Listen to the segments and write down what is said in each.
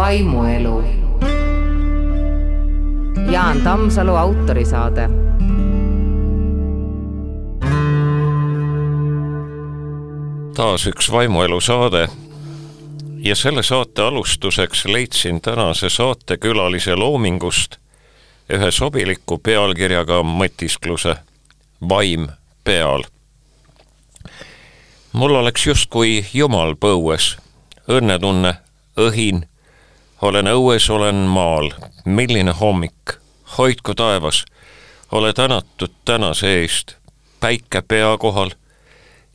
vaimuelu. Jaan Tammsalu autorisaade. taas üks vaimuelu saade ja selle saate alustuseks leidsin tänase saatekülalise loomingust ühe sobiliku pealkirjaga mõtiskluse Vaim peal. mul oleks justkui Jumal põues, õnnetunne, õhin, olen õues, olen maal, milline hommik, hoidku taevas, ole tänatud tänase eest, päike pea kohal,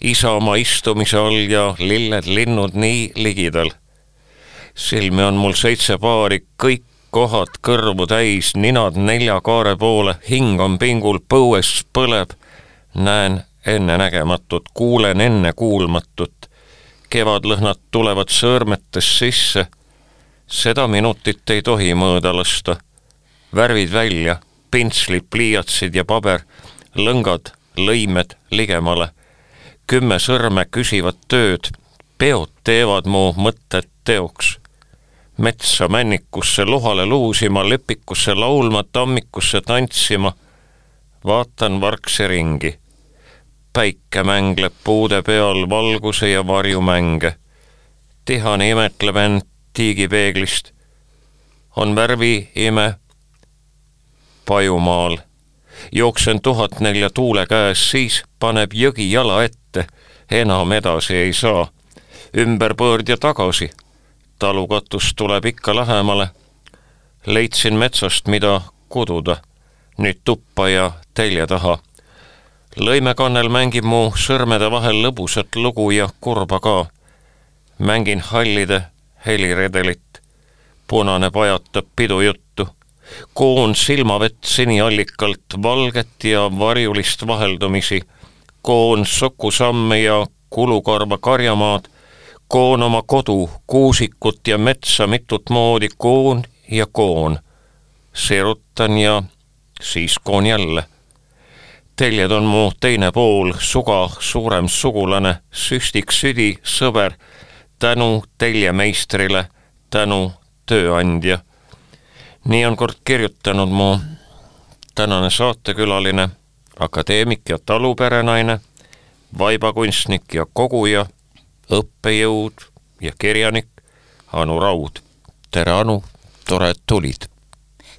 isa oma istumise all ja lilled-linnud nii ligidal. silmi on mul seitse paari, kõik kohad kõrvu täis, ninad nelja kaare poole, hing on pingul, põues põleb. näen ennenägematut, kuulen ennekuulmatut. kevadlõhnad tulevad sõõrmetes sisse. Seda minutit ei tohi mõõda lasta. värvid välja, pintslid, pliiatsid ja paber, lõngad, lõimed ligemale. kümme sõrme küsivad tööd, peod teevad mu mõtted teoks metsa männikusse luhale luusima, lepikusse laulma, tammikusse tantsima. vaatan vargse ringi. päike mängleb puude peal valguse ja varju mänge. tihane imetleb end tiigipeeglist. on värvi ime pajumaal. jooksen tuhat nelja tuule käes, siis paneb jõgi jala ette. enam edasi ei saa. ümberpöörd ja tagasi talukatus tuleb ikka lähemale. leidsin metsast, mida kududa, nüüd tuppa ja telje taha. lõimekannel mängib mu sõrmede vahel lõbusat lugu ja kurba ka. mängin hallide heliredelit. punane pajatab pidujuttu. koon silmavett siniallikalt, valget ja varjulist vaheldumisi. koon sokusamme ja kulukarva karjamaad koon oma kodu, kuusikut ja metsa mitut moodi, koon ja koon. seerutan ja siis koon jälle. teljed on mu teine pool, suga suurem sugulane, süstik südi, sõber, tänu teljemeistrile, tänu tööandja. nii on kord kirjutanud mu tänane saatekülaline, akadeemik ja taluperenaine, vaibakunstnik ja koguja õppejõud ja kirjanik Anu Raud. tere, Anu, tore, et tulid.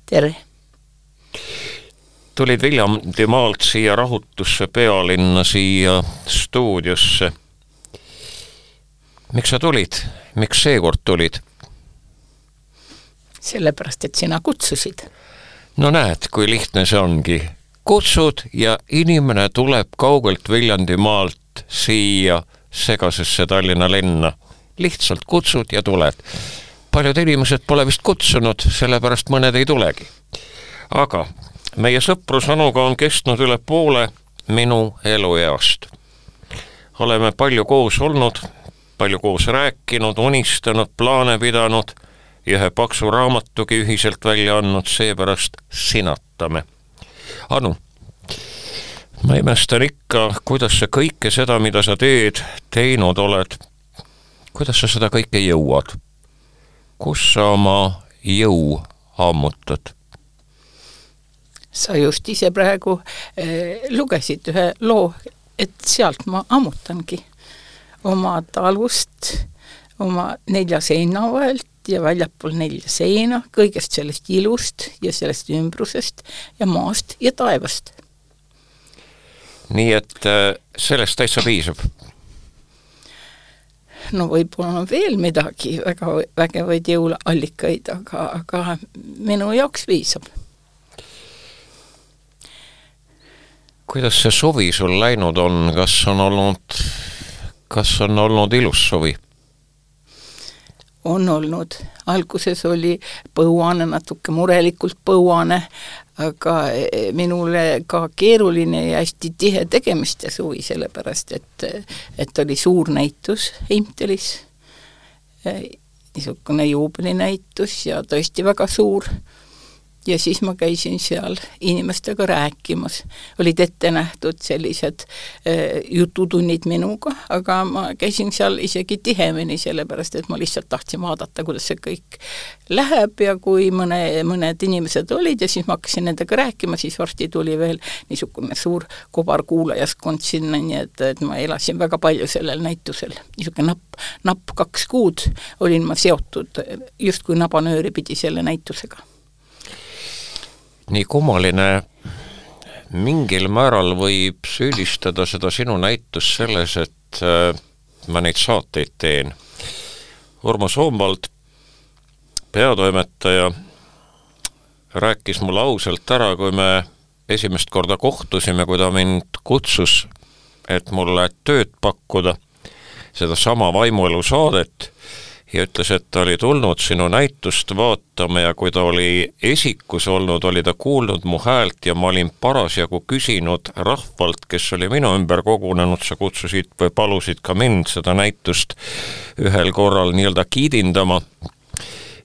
tere. tulid Viljandimaalt siia rahutusse pealinna, siia stuudiosse. Miks sa tulid, miks seekord tulid? sellepärast, et sina kutsusid. no näed, kui lihtne see ongi. kutsud ja inimene tuleb kaugelt Viljandimaalt siia segasesse Tallinna linna. lihtsalt kutsud ja tuled. paljud inimesed pole vist kutsunud, sellepärast mõned ei tulegi. aga meie sõprus Anuga on kestnud üle poole minu elueast. oleme palju koos olnud, palju koos rääkinud, unistanud, plaane pidanud ja ühe paksu raamatugi ühiselt välja andnud, seepärast sinatame. Anu ma imestan ikka, kuidas sa kõike seda, mida sa teed, teinud oled, kuidas sa seda kõike jõuad? kus sa oma jõu ammutad? sa just ise praegu eh, lugesid ühe loo, et sealt ma ammutangi oma talust, oma nelja seina vahelt ja väljapool nelja seina, kõigest sellest ilust ja sellest ümbrusest ja maast ja taevast nii et äh, sellest täitsa piisab? no võib-olla on veel midagi väga vägevaid jõuallikaid, aga, aga minu jaoks piisab. kuidas see suvi sul läinud on, kas on olnud, kas on olnud ilus suvi? on olnud, alguses oli põuane, natuke murelikult põuane, aga e, minule ka keeruline ja hästi tihe tegemiste suvi, sellepärast et, et oli suur näitus Heimtalis, e, niisugune juubelinäitus ja tõesti väga suur, ja siis ma käisin seal inimestega rääkimas. olid ette nähtud sellised äh, jututunnid minuga, aga ma käisin seal isegi tihemini, sellepärast et ma lihtsalt tahtsin vaadata, kuidas see kõik läheb ja kui mõne, mõned inimesed olid ja siis ma hakkasin nendega rääkima, siis varsti tuli veel niisugune suur kobarkuulajaskond sinna, nii et, et ma elasin väga palju sellel näitusel. niisugune napp, napp kaks kuud olin ma seotud justkui nabanööri pidi selle näitusega nii kummaline, mingil määral võib süüdistada seda sinu näitust selles, et äh, ma neid saateid teen. Urmo Soomvald, peatoimetaja, rääkis mulle ausalt ära, kui me esimest korda kohtusime, kui ta mind kutsus, et mulle tööd pakkuda, sedasama Vaimuelu saadet ja ütles, et ta oli tulnud sinu näitust vaatama ja kui ta oli esikus olnud, oli ta kuulnud mu häält ja ma olin parasjagu küsinud rahvalt, kes oli minu ümber kogunenud, sa kutsusid või palusid ka mind seda näitust ühel korral nii-öelda kiidindama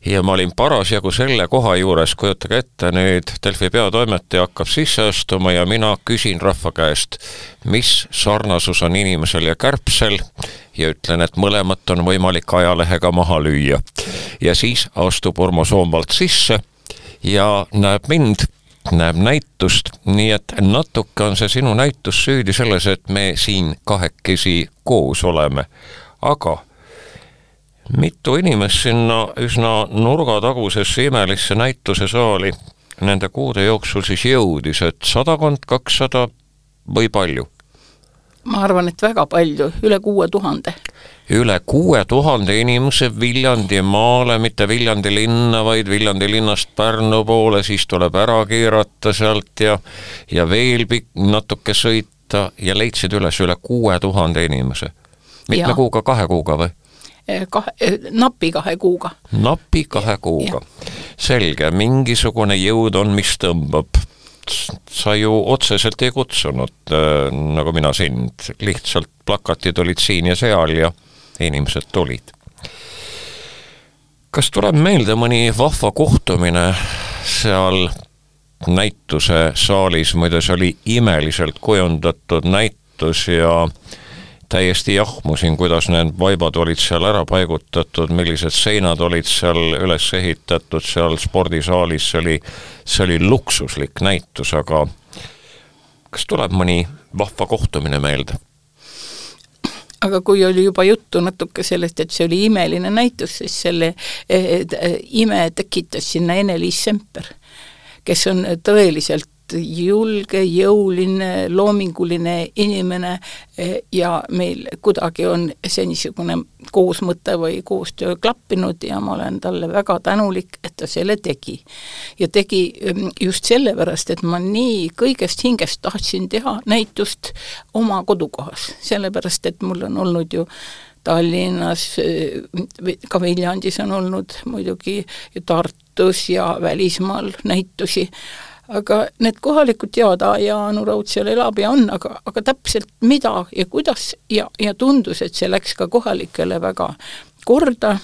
ja ma olin parasjagu selle koha juures, kujutage ette, nüüd Delfi peatoimetaja hakkab sisse astuma ja mina küsin rahva käest, mis sarnasus on inimesel ja kärbsel ja ütlen, et mõlemat on võimalik ajalehega maha lüüa. ja siis astub Urmo Soomvald sisse ja näeb mind näeb näitust, nii et natuke on see sinu näitus süüdi selles, et me siin kahekesi koos oleme. aga mitu inimest sinna üsna nurgatagusesse imelisse näitusesaali nende kuude jooksul siis jõudis, et sadakond, kakssada või palju? ma arvan, et väga palju, üle kuue tuhande. üle kuue tuhande inimese Viljandimaale, mitte Viljandi linna, vaid Viljandi linnast Pärnu poole, siis tuleb ära keerata sealt ja ja veel pikk, natuke sõita ja leidsid üles üle kuue tuhande inimese. mitme ja. kuuga, kahe kuuga või? Eh, kahe, eh, napi kahe kuuga. napi kahe kuuga. selge, mingisugune jõud on, mis tõmbab. sa ju otseselt ei kutsunud äh,, nagu mina sind, lihtsalt plakatid olid siin ja seal ja inimesed tulid. kas tuleb meelde mõni vahva kohtumine seal näituse saalis, muide see oli imeliselt kujundatud näitus ja äh, täiesti jahmusin, kuidas need vaibad olid seal ära paigutatud, millised seinad olid seal üles ehitatud seal spordisaalis, see oli, see oli luksuslik näitus, aga kas tuleb mõni vahva kohtumine meelde? aga kui oli juba juttu natuke sellest, et see oli imeline näitus, siis selle eh, eh, ime tekitas sinna Ene-Liis Semper, kes on tõeliselt julge, jõuline, loominguline inimene e, ja meil kuidagi on see niisugune koosmõte või koostöö klappinud ja ma olen talle väga tänulik, et ta selle tegi. ja tegi mm, just sellepärast, et ma nii kõigest hingest tahtsin teha näitust oma kodukohas, sellepärast et mul on olnud ju Tallinnas, e, ka Viljandis on olnud muidugi ju Tartus ja välismaal näitusi, aga need kohalikud teavad, aa jaa, Anu Raud seal elab ja on, aga, aga täpselt mida ja kuidas ja, ja tundus, et see läks ka kohalikele väga korda.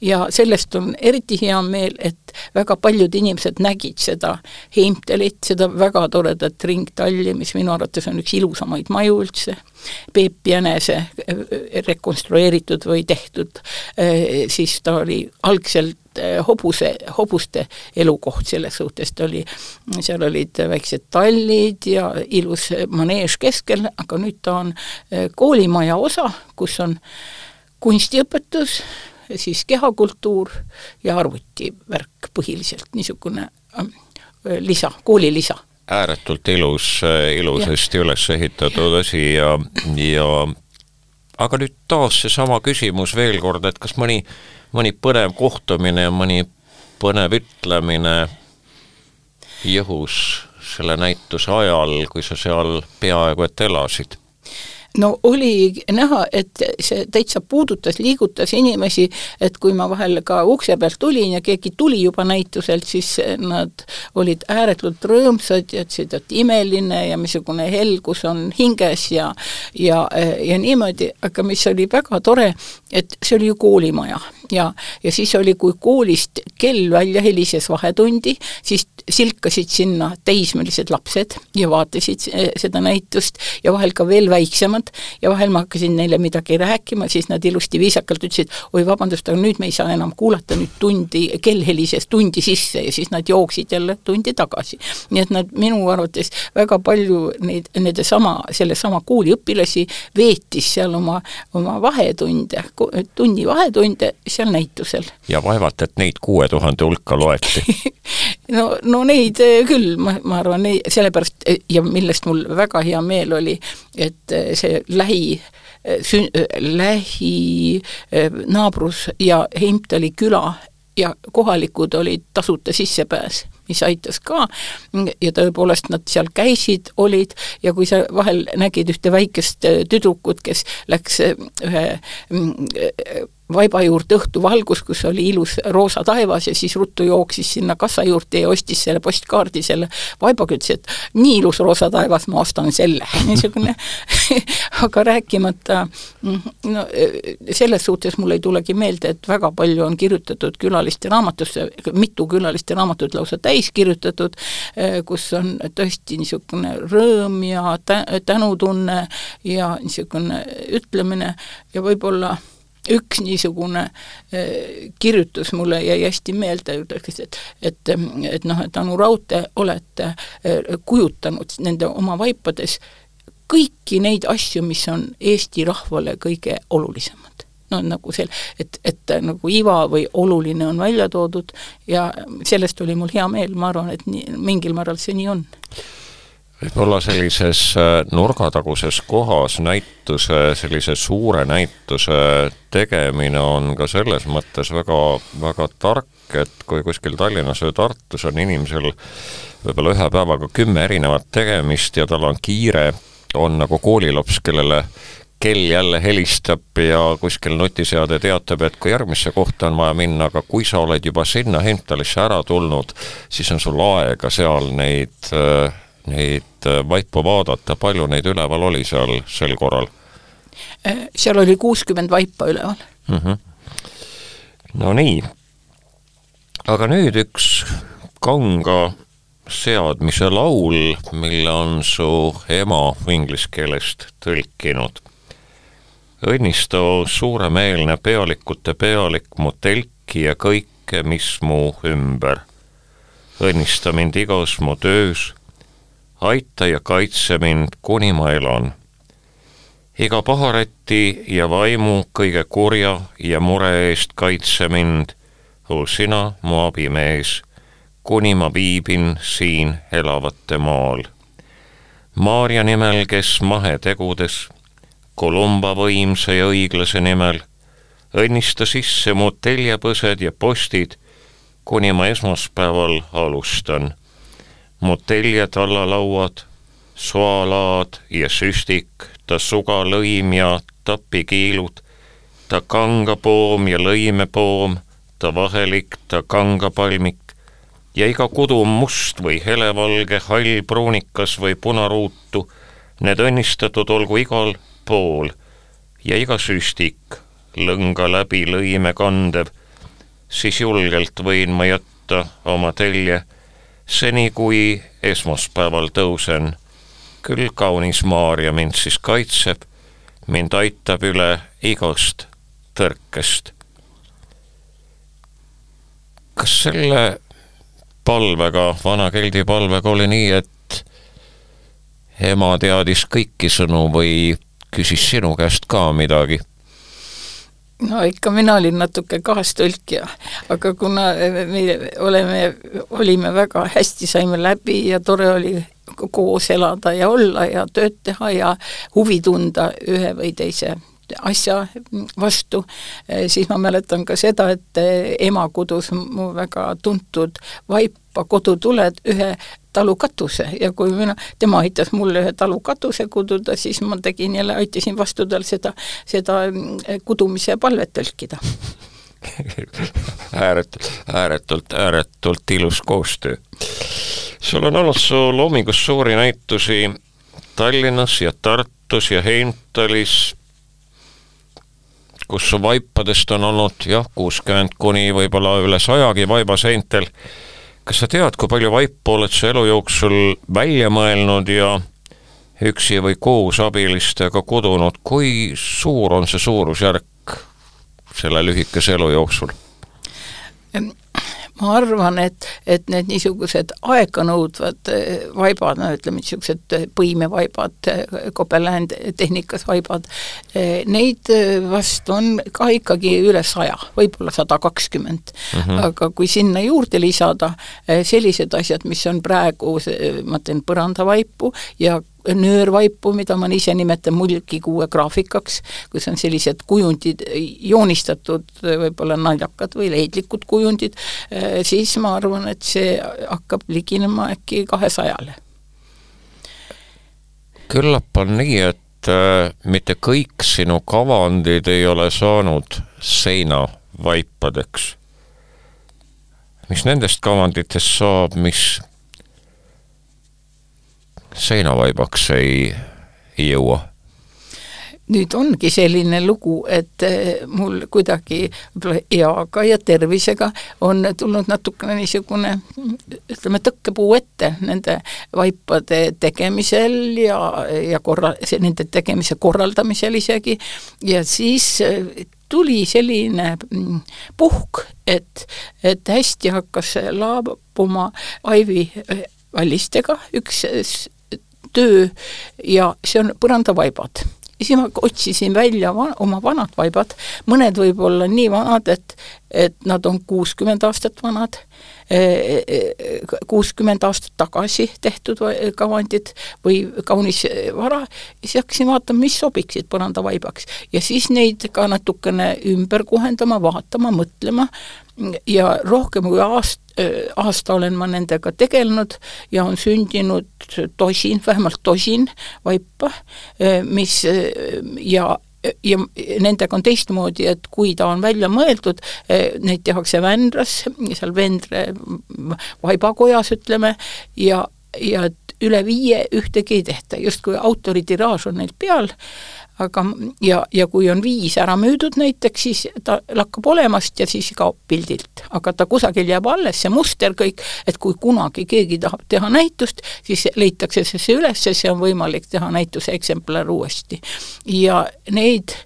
Ja sellest on eriti hea meel, et väga paljud inimesed nägid seda Heimtalit, seda väga toredat ringtalli, mis minu arvates on üks ilusamaid maju üldse, Peep Jänese äh, rekonstrueeritud või tehtud, äh, siis ta oli algselt hobuse, hobuste elukoht selles suhtes, ta oli, seal olid väiksed tallid ja ilus maneež keskel, aga nüüd ta on koolimaja osa, kus on kunstiõpetus, siis kehakultuur ja arvutivärk põhiliselt, niisugune äh, lisa, koolilisa. ääretult ilus, äh, ilusasti üles ehitatud asi ja, ja aga nüüd taas seesama küsimus veel kord, et kas mõni, mõni põnev kohtumine ja mõni põnev ütlemine jõhus selle näituse ajal, kui sa seal peaaegu et elasid no oli näha, et see täitsa puudutas, liigutas inimesi, et kui ma vahel ka ukse pealt tulin ja keegi tuli juba näituselt, siis nad olid ääretult rõõmsad ja ütlesid, et imeline ja missugune helgus on hinges ja ja, ja niimoodi, aga mis oli väga tore, et see oli ju koolimaja. Ja, ja siis oli, kui koolist kell välja helises vahetundi, siis silkasid sinna teismelised lapsed ja vaatasid seda näitust ja vahel ka veel väiksemad ja vahel ma hakkasin neile midagi rääkima, siis nad ilusti viisakalt ütlesid, oi vabandust, aga nüüd me ei saa enam kuulata, nüüd tundi, kell helises tundi sisse ja siis nad jooksid jälle tundi tagasi. nii et nad minu arvates väga palju neid, nende sama, sellesama kooli õpilasi veetis seal oma, oma vahetunde, tunni vahetunde seal näitusel. ja vaevalt, et neid kuue tuhande hulka loeti no, no neid eh, küll, ma, ma arvan, sellepärast ja millest mul väga hea meel oli, et eh, see lähi sün-, lähi naabrus ja Heimtali küla ja kohalikud olid tasuta sissepääs, mis aitas ka. Ja tõepoolest nad seal käisid, olid ja kui sa vahel nägid ühte väikest tüdrukut, kes läks ühe mm, vaiba juurde õhtuvalgus, kus oli ilus roosa taevas ja siis ruttu jooksis sinna kassa juurde ja ostis selle postkaardi selle vaibaga, ütles, et nii ilus roosa taevas, ma ostan selle. niisugune aga rääkimata no selles suhtes mul ei tulegi meelde, et väga palju on kirjutatud külaliste raamatusse, mitu külaliste raamatut lausa täis kirjutatud, kus on tõesti niisugune rõõm ja tä-, tänutunne ja niisugune ütlemine ja võib-olla üks niisugune eh, kirjutus mulle jäi hästi meelde, ütleks, et et, et noh, et Anu Raudtee olete eh, kujutanud nende oma vaipades kõiki neid asju, mis on Eesti rahvale kõige olulisemad. no nagu sel-, et, et nagu iva või oluline on välja toodud ja sellest oli mul hea meel, ma arvan, et nii, mingil määral see nii on võib-olla sellises äh, nurgataguses kohas näituse, sellise suure näituse tegemine on ka selles mõttes väga, väga tark, et kui kuskil Tallinnas või Tartus on inimesel võib-olla ühe päevaga kümme erinevat tegemist ja tal on kiire, on nagu koolilaps, kellele kell jälle helistab ja kuskil nutiseade teatab, et kui järgmisse kohta on vaja minna, aga kui sa oled juba sinna Hemptalisse ära tulnud, siis on sul aega seal neid äh, neid äh, vaipu vaadata, palju neid üleval oli seal sel korral? Äh, seal oli kuuskümmend vaipa üleval mm. -hmm. no nii, aga nüüd üks kanga seadmise laul, mille on su ema inglise keelest tõlkinud. õnnistav suuremeelne pealikute pealik mu telki ja kõike, mis mu ümber. õnnista mind igas mu töös aita ja kaitse mind, kuni ma elan. iga paharäti ja vaimu kõige kurja ja mure eest kaitse mind, o sina, mu abimees, kuni ma viibin siin elavate maal. Maarja nimel, kes mahetegudes, Kolumba võimsa ja õiglase nimel, õnnista sisse mu teljepõsed ja postid, kuni ma esmaspäeval alustan mu teljed allalauad, soalaad ja süstik, ta sugalõim ja tapikiilud, ta kangapoom ja lõimepoom, ta vahelik, ta kangapalmik ja iga kudu must või helevalge, hallpruunikas või punaruutu, need õnnistatud olgu igal pool. Ja iga süstik lõnga läbi lõime kandev, siis julgelt võin ma jätta oma telje seni kui esmaspäeval tõusen. küll kaunis Maarja mind siis kaitseb, mind aitab üle igast tõrkest. kas selle palvega, vana keldi palvega oli nii, et ema teadis kõiki sõnu või küsis sinu käest ka midagi? No ikka mina olin natuke kaastõlkija, aga kuna me oleme, olime väga hästi, saime läbi ja tore oli koos elada ja olla ja tööd teha ja huvi tunda ühe või teise asja vastu, siis ma mäletan ka seda, et ema kudus mu väga tuntud vaipa kodutuled ühe talu katuse ja kui mina, tema aitas mulle ühe talu katuse kududa, siis ma tegin jälle, aitasin vastu tal seda, seda kudumise palvet tõlkida ääretult, ääretult, ääretult ilus koostöö. sul on olnud su loomingus suuri näitusi Tallinnas ja Tartus ja Heimtalis kus vaipadest on olnud jah, kuuskümmend kuni võib-olla üle sajagi vaiba seintel. Kas sa tead, kui palju vaipu oled sa elu jooksul välja mõelnud ja üksi või koos abilistega kudunud, kui suur on see suurusjärk selle lühikese elu jooksul? Ma arvan, et, et need niisugused aeganõudvad eh, vaibad, no ütleme, niisugused eh, põimevaibad, eh, Copperland tehnikas vaibad, neid vast on ka ikkagi üle saja, võib-olla sada kakskümmend. Mhm. aga kui sinna juurde lisada sellised asjad, mis on praegu, ma teen põrandavaipu ja nöörvaipu, mida ma ise nimetan mulgikuue graafikaks, kus on sellised kujundid joonistatud, võib-olla naljakad või leidlikud kujundid, siis ma arvan, et see hakkab liginema äkki kahesajale. küllap on nii, et äh, mitte kõik sinu kavandid ei ole saanud seinavaipadeks. mis nendest kavanditest saab, mis seinavaibaks ei, ei jõua? nüüd ongi selline lugu, et eh, mul kuidagi võib-olla eaga ja tervisega on tulnud natukene niisugune ütleme, tõkkepuu ette nende vaipade tegemisel ja, ja korra-, nende tegemise korraldamisel isegi, ja siis eh, tuli selline mm, puhk, et, et hästi hakkas laabuma Aivi eh, Vallistega, üks töö ja see on põrandavaibad siis ma otsisin välja va oma vanad vaibad, mõned võib olla nii vanad, et, et nad on kuuskümmend aastat vanad, e, e, kuuskümmend aastat tagasi tehtud kavandid või kaunis vara, siis hakkasin vaatama, mis sobiksid põrandavaibaks. ja siis neid ka natukene ümber kohendama, vaatama, mõtlema. Ja rohkem kui aast-, Äh, aasta olen ma nendega tegelenud ja on sündinud tosin, vähemalt tosin vaipa, äh, mis äh, ja ja nendega on teistmoodi, et kui ta on välja mõeldud, neid tehakse Vändras, seal Vendre vaibakojas, ütleme, ja, ja üle viie ühtegi ei tehta, justkui autoritiraaž on neil peal, aga ja, ja kui on viis ära müüdud näiteks, siis ta lakkab olemast ja siis kaob pildilt. aga ta kusagil jääb alles, see muster kõik, et kui kunagi keegi tahab teha näitust, siis leitakse see üles, see on võimalik teha näituse eksemplar uuesti. ja neid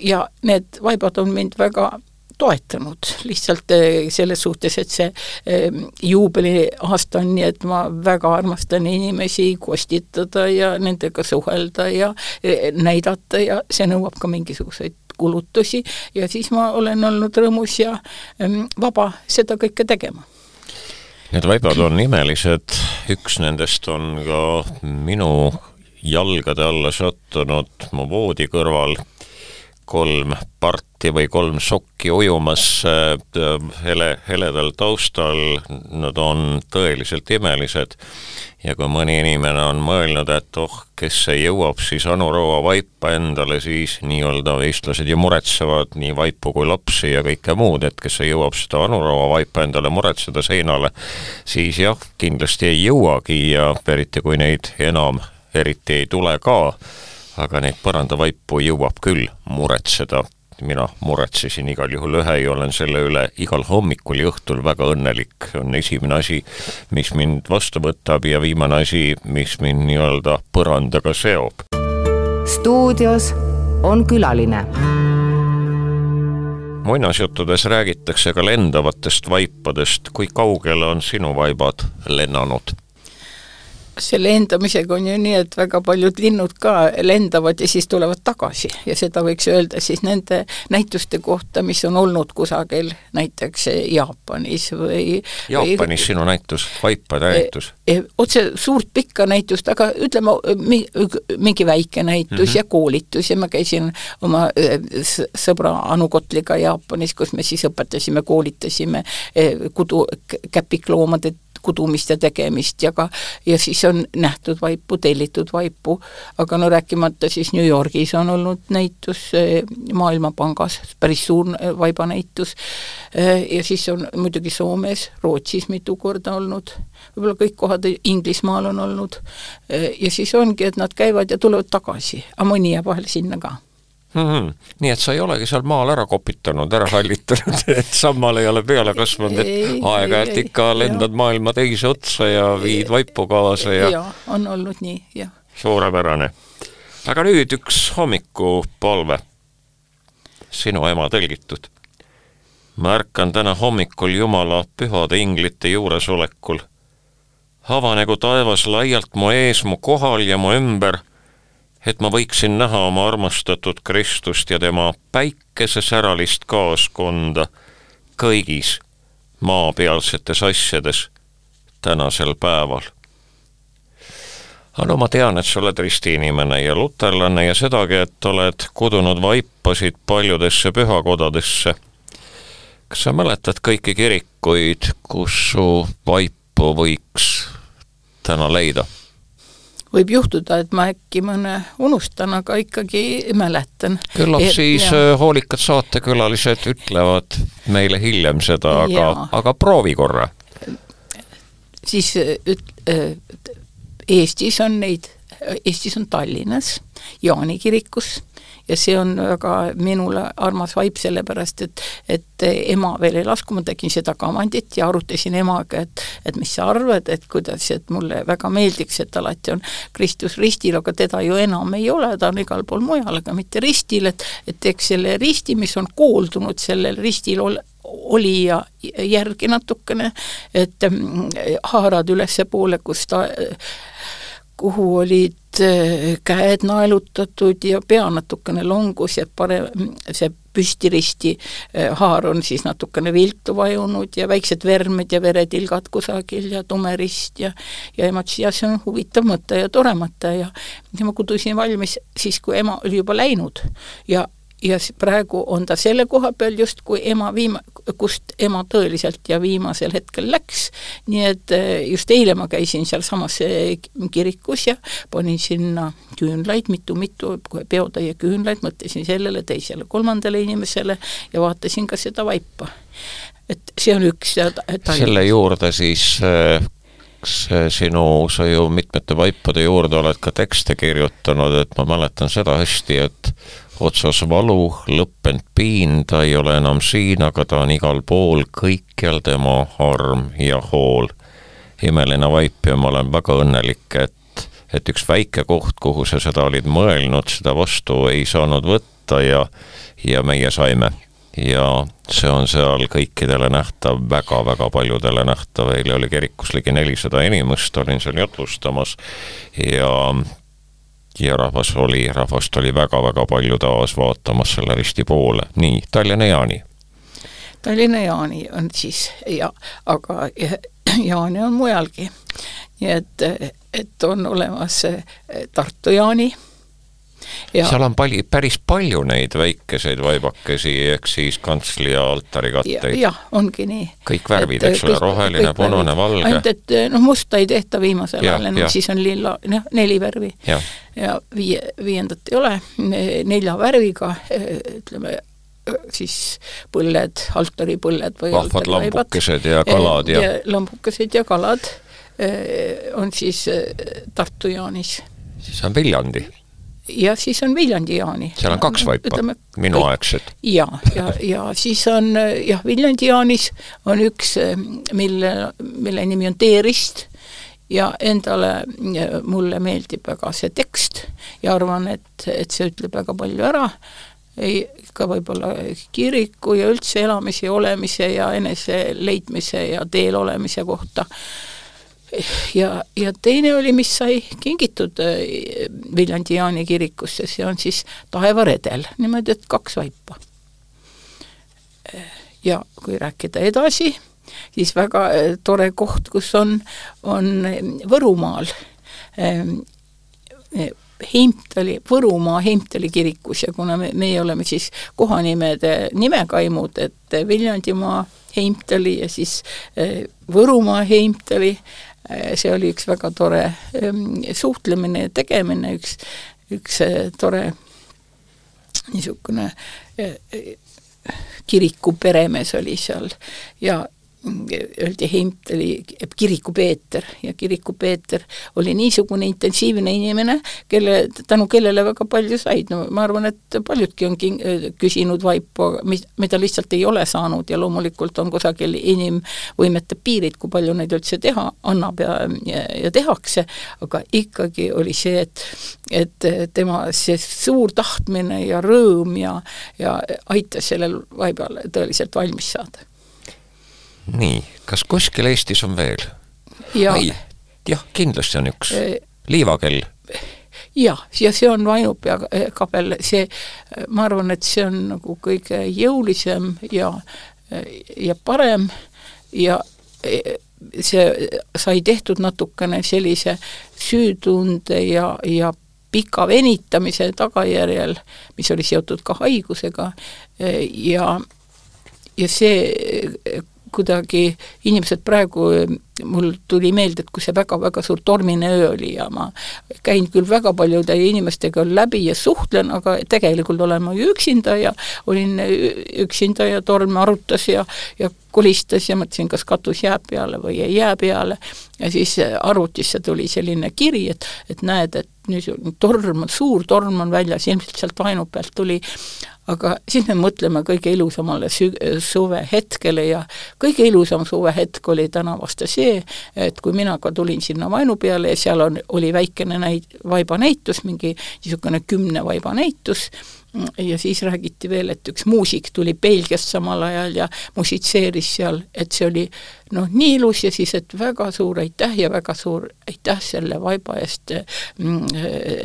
ja need vaibad on mind väga toetanud. Lihtsalt eh, selles suhtes, et see eh, juubeliaasta on nii, et ma väga armastan inimesi kostitada ja nendega suhelda ja eh, näidata ja see nõuab ka mingisuguseid kulutusi. Ja siis ma olen olnud rõõmus ja vaba seda kõike tegema. Need vaibad on imelised, üks nendest on ka minu jalgade alla sattunud mu voodi kõrval kolm parti või kolm sokki ujumas äh, hele, heledal taustal, nad on tõeliselt imelised. ja kui mõni inimene on mõelnud, et oh, kes see jõuab siis Anu Raua vaipa endale, siis nii-öelda eestlased ju muretsevad nii vaipu kui lapsi ja kõike muud, et kes see jõuab seda Anu Raua vaipa endale muretseda seinale, siis jah, kindlasti ei jõuagi ja eriti kui neid enam eriti ei tule ka aga neid põrandavaipu jõuab küll muretseda. mina muretsesin igal juhul ühe ja olen selle üle igal hommikul ja õhtul väga õnnelik. on esimene asi, mis mind vastu võtab ja viimane asi, mis mind nii-öelda põrandaga seob. stuudios on külaline muinasjuttudes räägitakse ka lendavatest vaipadest, kui kaugele on sinu vaibad lennanud? Selle lendamisega on ju nii, et väga paljud linnud ka lendavad ja siis tulevad tagasi ja seda võiks öelda siis nende näituste kohta, mis on olnud kusagil näiteks Jaapanis või Jaapanis või, sinu näitus, vaipade näitus? E, e, otse suurt pikka näitust, aga ütleme, mingi väike näitus mm -hmm. ja koolitus ja ma käisin oma e, sõbra Anu Kotliga Jaapanis, kus me siis õpetasime, koolitasime kudu, käpikloomade kudumist ja tegemist ja ka, ja siis on nähtud vaipu, tellitud vaipu, aga no rääkimata siis New Yorgis on olnud näitus Maailmapangas, päris suur vaibanäitus, ja siis on muidugi Soomes, Rootsis mitu korda olnud, võib-olla kõik kohad Inglismaal on olnud, ja siis ongi, et nad käivad ja tulevad tagasi, aga mõni jääb vahel sinna ka mm. -hmm. nii et sa ei olegi seal maal ära kopitanud, ära hallitanud et sammal ei ole peale kasvanud, et aeg-ajalt ikka lendad jah. maailma teise otsa ja viid vaipu kaasa ja jaa, on olnud nii, jah. suurepärane. aga nüüd üks hommikupalve, sinu ema tõlgitud. ma ärkan täna hommikul Jumala pühade inglite juuresolekul. avanegu taevas laialt mu ees, mu kohal ja mu ümber et ma võiksin näha oma armastatud Kristust ja tema päikesesäralist kaaskonda kõigis maapealsetes asjades tänasel päeval. no ma tean, et sa oled risti inimene ja luterlane ja sedagi, et oled kudunud vaipasid paljudesse pühakodadesse. kas sa mäletad kõiki kirikuid, kus su vaipu võiks täna leida? Võib juhtuda, et ma äkki mõne unustan, aga ikkagi mäletan. küllap et, siis ja. Äh, hoolikad saatekülalised ütlevad meile hiljem seda, aga, aga proovi korra. siis üt-, äh, Eestis on neid, Eestis on Tallinnas Jaani kirikus ja see on väga minule armas vaip, sellepärast et et ema veel elas, kui ma tegin seda kavandit ja arutasin emaga, et et mis sa arvad, et kuidas, et mulle väga meeldiks, et alati on Kristus ristil, aga teda ju enam ei ole, ta on igal pool mujal, aga mitte ristil, et et teeks selle risti, mis on kooldunud sellel ristil ol-, olija järgi natukene, et mm, haarad ülespoole, kus ta kuhu olid äh, käed naelutatud ja pea natukene longus ja parem, see püstiristi äh, haar on siis natukene viltu vajunud ja väiksed vermed ja veretilgad kusagil ja tume rist ja ja ema ütles, jah, see on huvitav mõte ja tore mõte ja ja ma kudusin valmis siis, kui ema oli juba läinud. Ja ja praegu on ta selle koha peal justkui ema viima-, kust ema tõeliselt ja viimasel hetkel läks, nii et eh, just eile ma käisin sealsamas eh, kirikus ja panin sinna küünlaid mitu,, mitu-mitu peotäie küünlaid, mõtlesin sellele, teisele, kolmandale inimesele ja vaatasin ka seda vaipa. et see on üks selle juurde siis kas eh, sinu, sa ju mitmete vaipade juurde oled ka tekste kirjutanud, et ma mäletan seda hästi, et otsas valu, lõppenud piin, ta ei ole enam siin, aga ta on igal pool, kõikjal tema arm ja hool. imeline vaip ja ma olen väga õnnelik, et, et üks väike koht, kuhu sa seda olid mõelnud, seda vastu ei saanud võtta ja, ja meie saime. ja see on seal kõikidele nähtav väga,, väga-väga paljudele nähtav, eile oli kirikus ligi nelisada inimest, olin seal jutlustamas ja ja rahvas oli, rahvast oli väga-väga palju taas vaatamas selle risti poole, nii, Tallinna Jaani. Tallinna Jaani on siis ja, aga Jaani on mujalgi. nii et, et on olemas eh, Tartu Jaani Ja. seal on palju, päris palju neid väikeseid vaibakesi, ehk siis kantsli ja altari katteid. jah, ongi nii. kõik värvid, eks ole, roheline, punane, valge. ainult et noh, musta ei tehta viimasel ajal enam, siis on lilla, noh, neli värvi. ja viie, viiendat ei ole, nelja värviga, ütleme, siis põlled, altaripõlled või vahvad lambukesed ja kalad ja, ja lambukesed ja kalad on siis Tartu Jaanis. siis on Viljandi ja siis on Viljandi jaani. seal on kaks vaipa, minuaegsed. ja, ja, ja siis on jah, Viljandi jaanis on üks, mille, mille nimi on Teerist ja endale, mulle meeldib väga see tekst ja arvan, et, et see ütleb väga palju ära, ei, ka võib-olla kiriku ja üldse elamise ja olemise ja enese leidmise ja teel olemise kohta ja, ja teine oli, mis sai kingitud äh, Viljandi Jaani kirikusse, see on siis taevaredel, niimoodi, et kaks vaipa. ja kui rääkida edasi, siis väga äh, tore koht, kus on, on Võrumaal ähm, Heimtali, Võrumaa Heimtali kirikus ja kuna me, meie oleme siis kohanimede nimekaimud, et Viljandimaa Heimtali ja siis äh, Võrumaa Heimtali, Äh, see oli üks väga tore ähm, suhtlemine ja tegemine, üks, üks äh, tore niisugune äh, kiriku peremees oli seal. Ja öeldi Heimtali kiriku Peeter ja kiriku Peeter oli niisugune intensiivne inimene, kelle, tänu kellele väga palju said, no ma arvan, et paljudki on king-, küsinud vaipu, mis, mida lihtsalt ei ole saanud ja loomulikult on kusagil inimvõimete piirid, kui palju neid üldse teha annab ja, ja, ja tehakse, aga ikkagi oli see, et et tema see suur tahtmine ja rõõm ja, ja aitas sellel vaibal tõeliselt valmis saada nii, kas kuskil Eestis on veel? ja jah, kindlasti on üks e, liivakell. jah, ja see on Vainupea kabel, see, ma arvan, et see on nagu kõige jõulisem ja, ja parem ja e, see sai tehtud natukene sellise süütunde ja, ja pika venitamise tagajärjel, mis oli seotud ka haigusega ja, ja see kuidagi inimesed praegu, mul tuli meelde, et kui see väga-väga suur tormine öö oli ja ma käin küll väga paljude inimestega läbi ja suhtlen, aga tegelikult olen ma ju üksinda ja olin üksinda ja torm arutas ja, ja kolistas ja mõtlesin, kas katus jääb peale või ei jää peale. ja siis arvutisse tuli selline kiri, et, et näed, et niisugune torm, suur torm on väljas, ilmselt sealt vaenu pealt tuli. Aga siis me mõtleme kõige ilusamale sü-, suvehetkele ja kõige ilusam suvehetk oli täna vasta see, et kui mina ka tulin sinna vainu peale ja seal on, oli väikene näit-, vaibanäitus, mingi niisugune kümne vaiba näitus, ja siis räägiti veel, et üks muusik tuli Belgiast samal ajal ja musitseeris seal, et see oli noh, nii ilus ja siis, et väga suur aitäh ja väga suur aitäh selle vaiba eest, mm,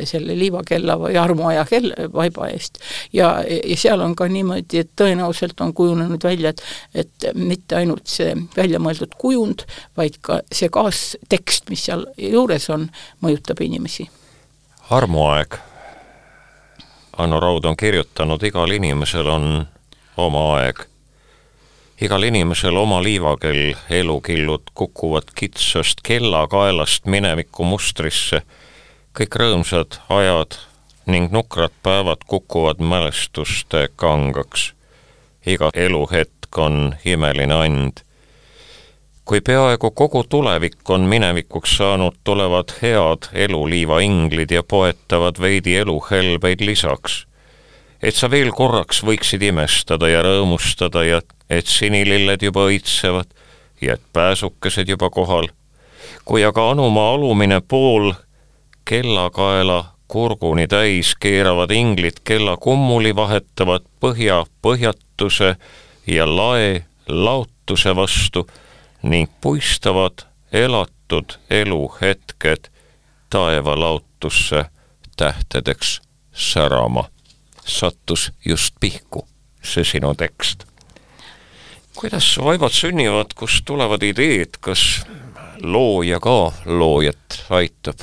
selle liivakella või armuaja kell, vaiba eest. ja, ja seal on ka niimoodi, et tõenäoliselt on kujunenud välja, et et mitte ainult see väljamõeldud kujund, vaid ka see kaastekst, mis seal juures on, mõjutab inimesi. armuaeg Anno Raud on kirjutanud, igal inimesel on oma aeg. igal inimesel oma liivakell, elukillud kukuvad kitsast kellakaelast mineviku mustrisse, kõik rõõmsad ajad ning nukrad päevad kukuvad mälestuste kangaks. iga eluhetk on imeline and kui peaaegu kogu tulevik on minevikuks saanud, tulevad head eluliiva inglid ja poetavad veidi eluhelbeid lisaks. et sa veel korraks võiksid imestada ja rõõmustada ja et sinililled juba õitsevad ja et pääsukesed juba kohal. kui aga anumaa alumine pool kellakaela kurguni täis keeravad inglid kella kummuli vahetavad põhja põhjatuse ja lae laotuse vastu ning puistavad elatud eluhetked taevalautusse tähtedeks särama. sattus just pihku see sinu tekst. kuidas vaibad sünnivad, kust tulevad ideed, kas looja ka loojat aitab?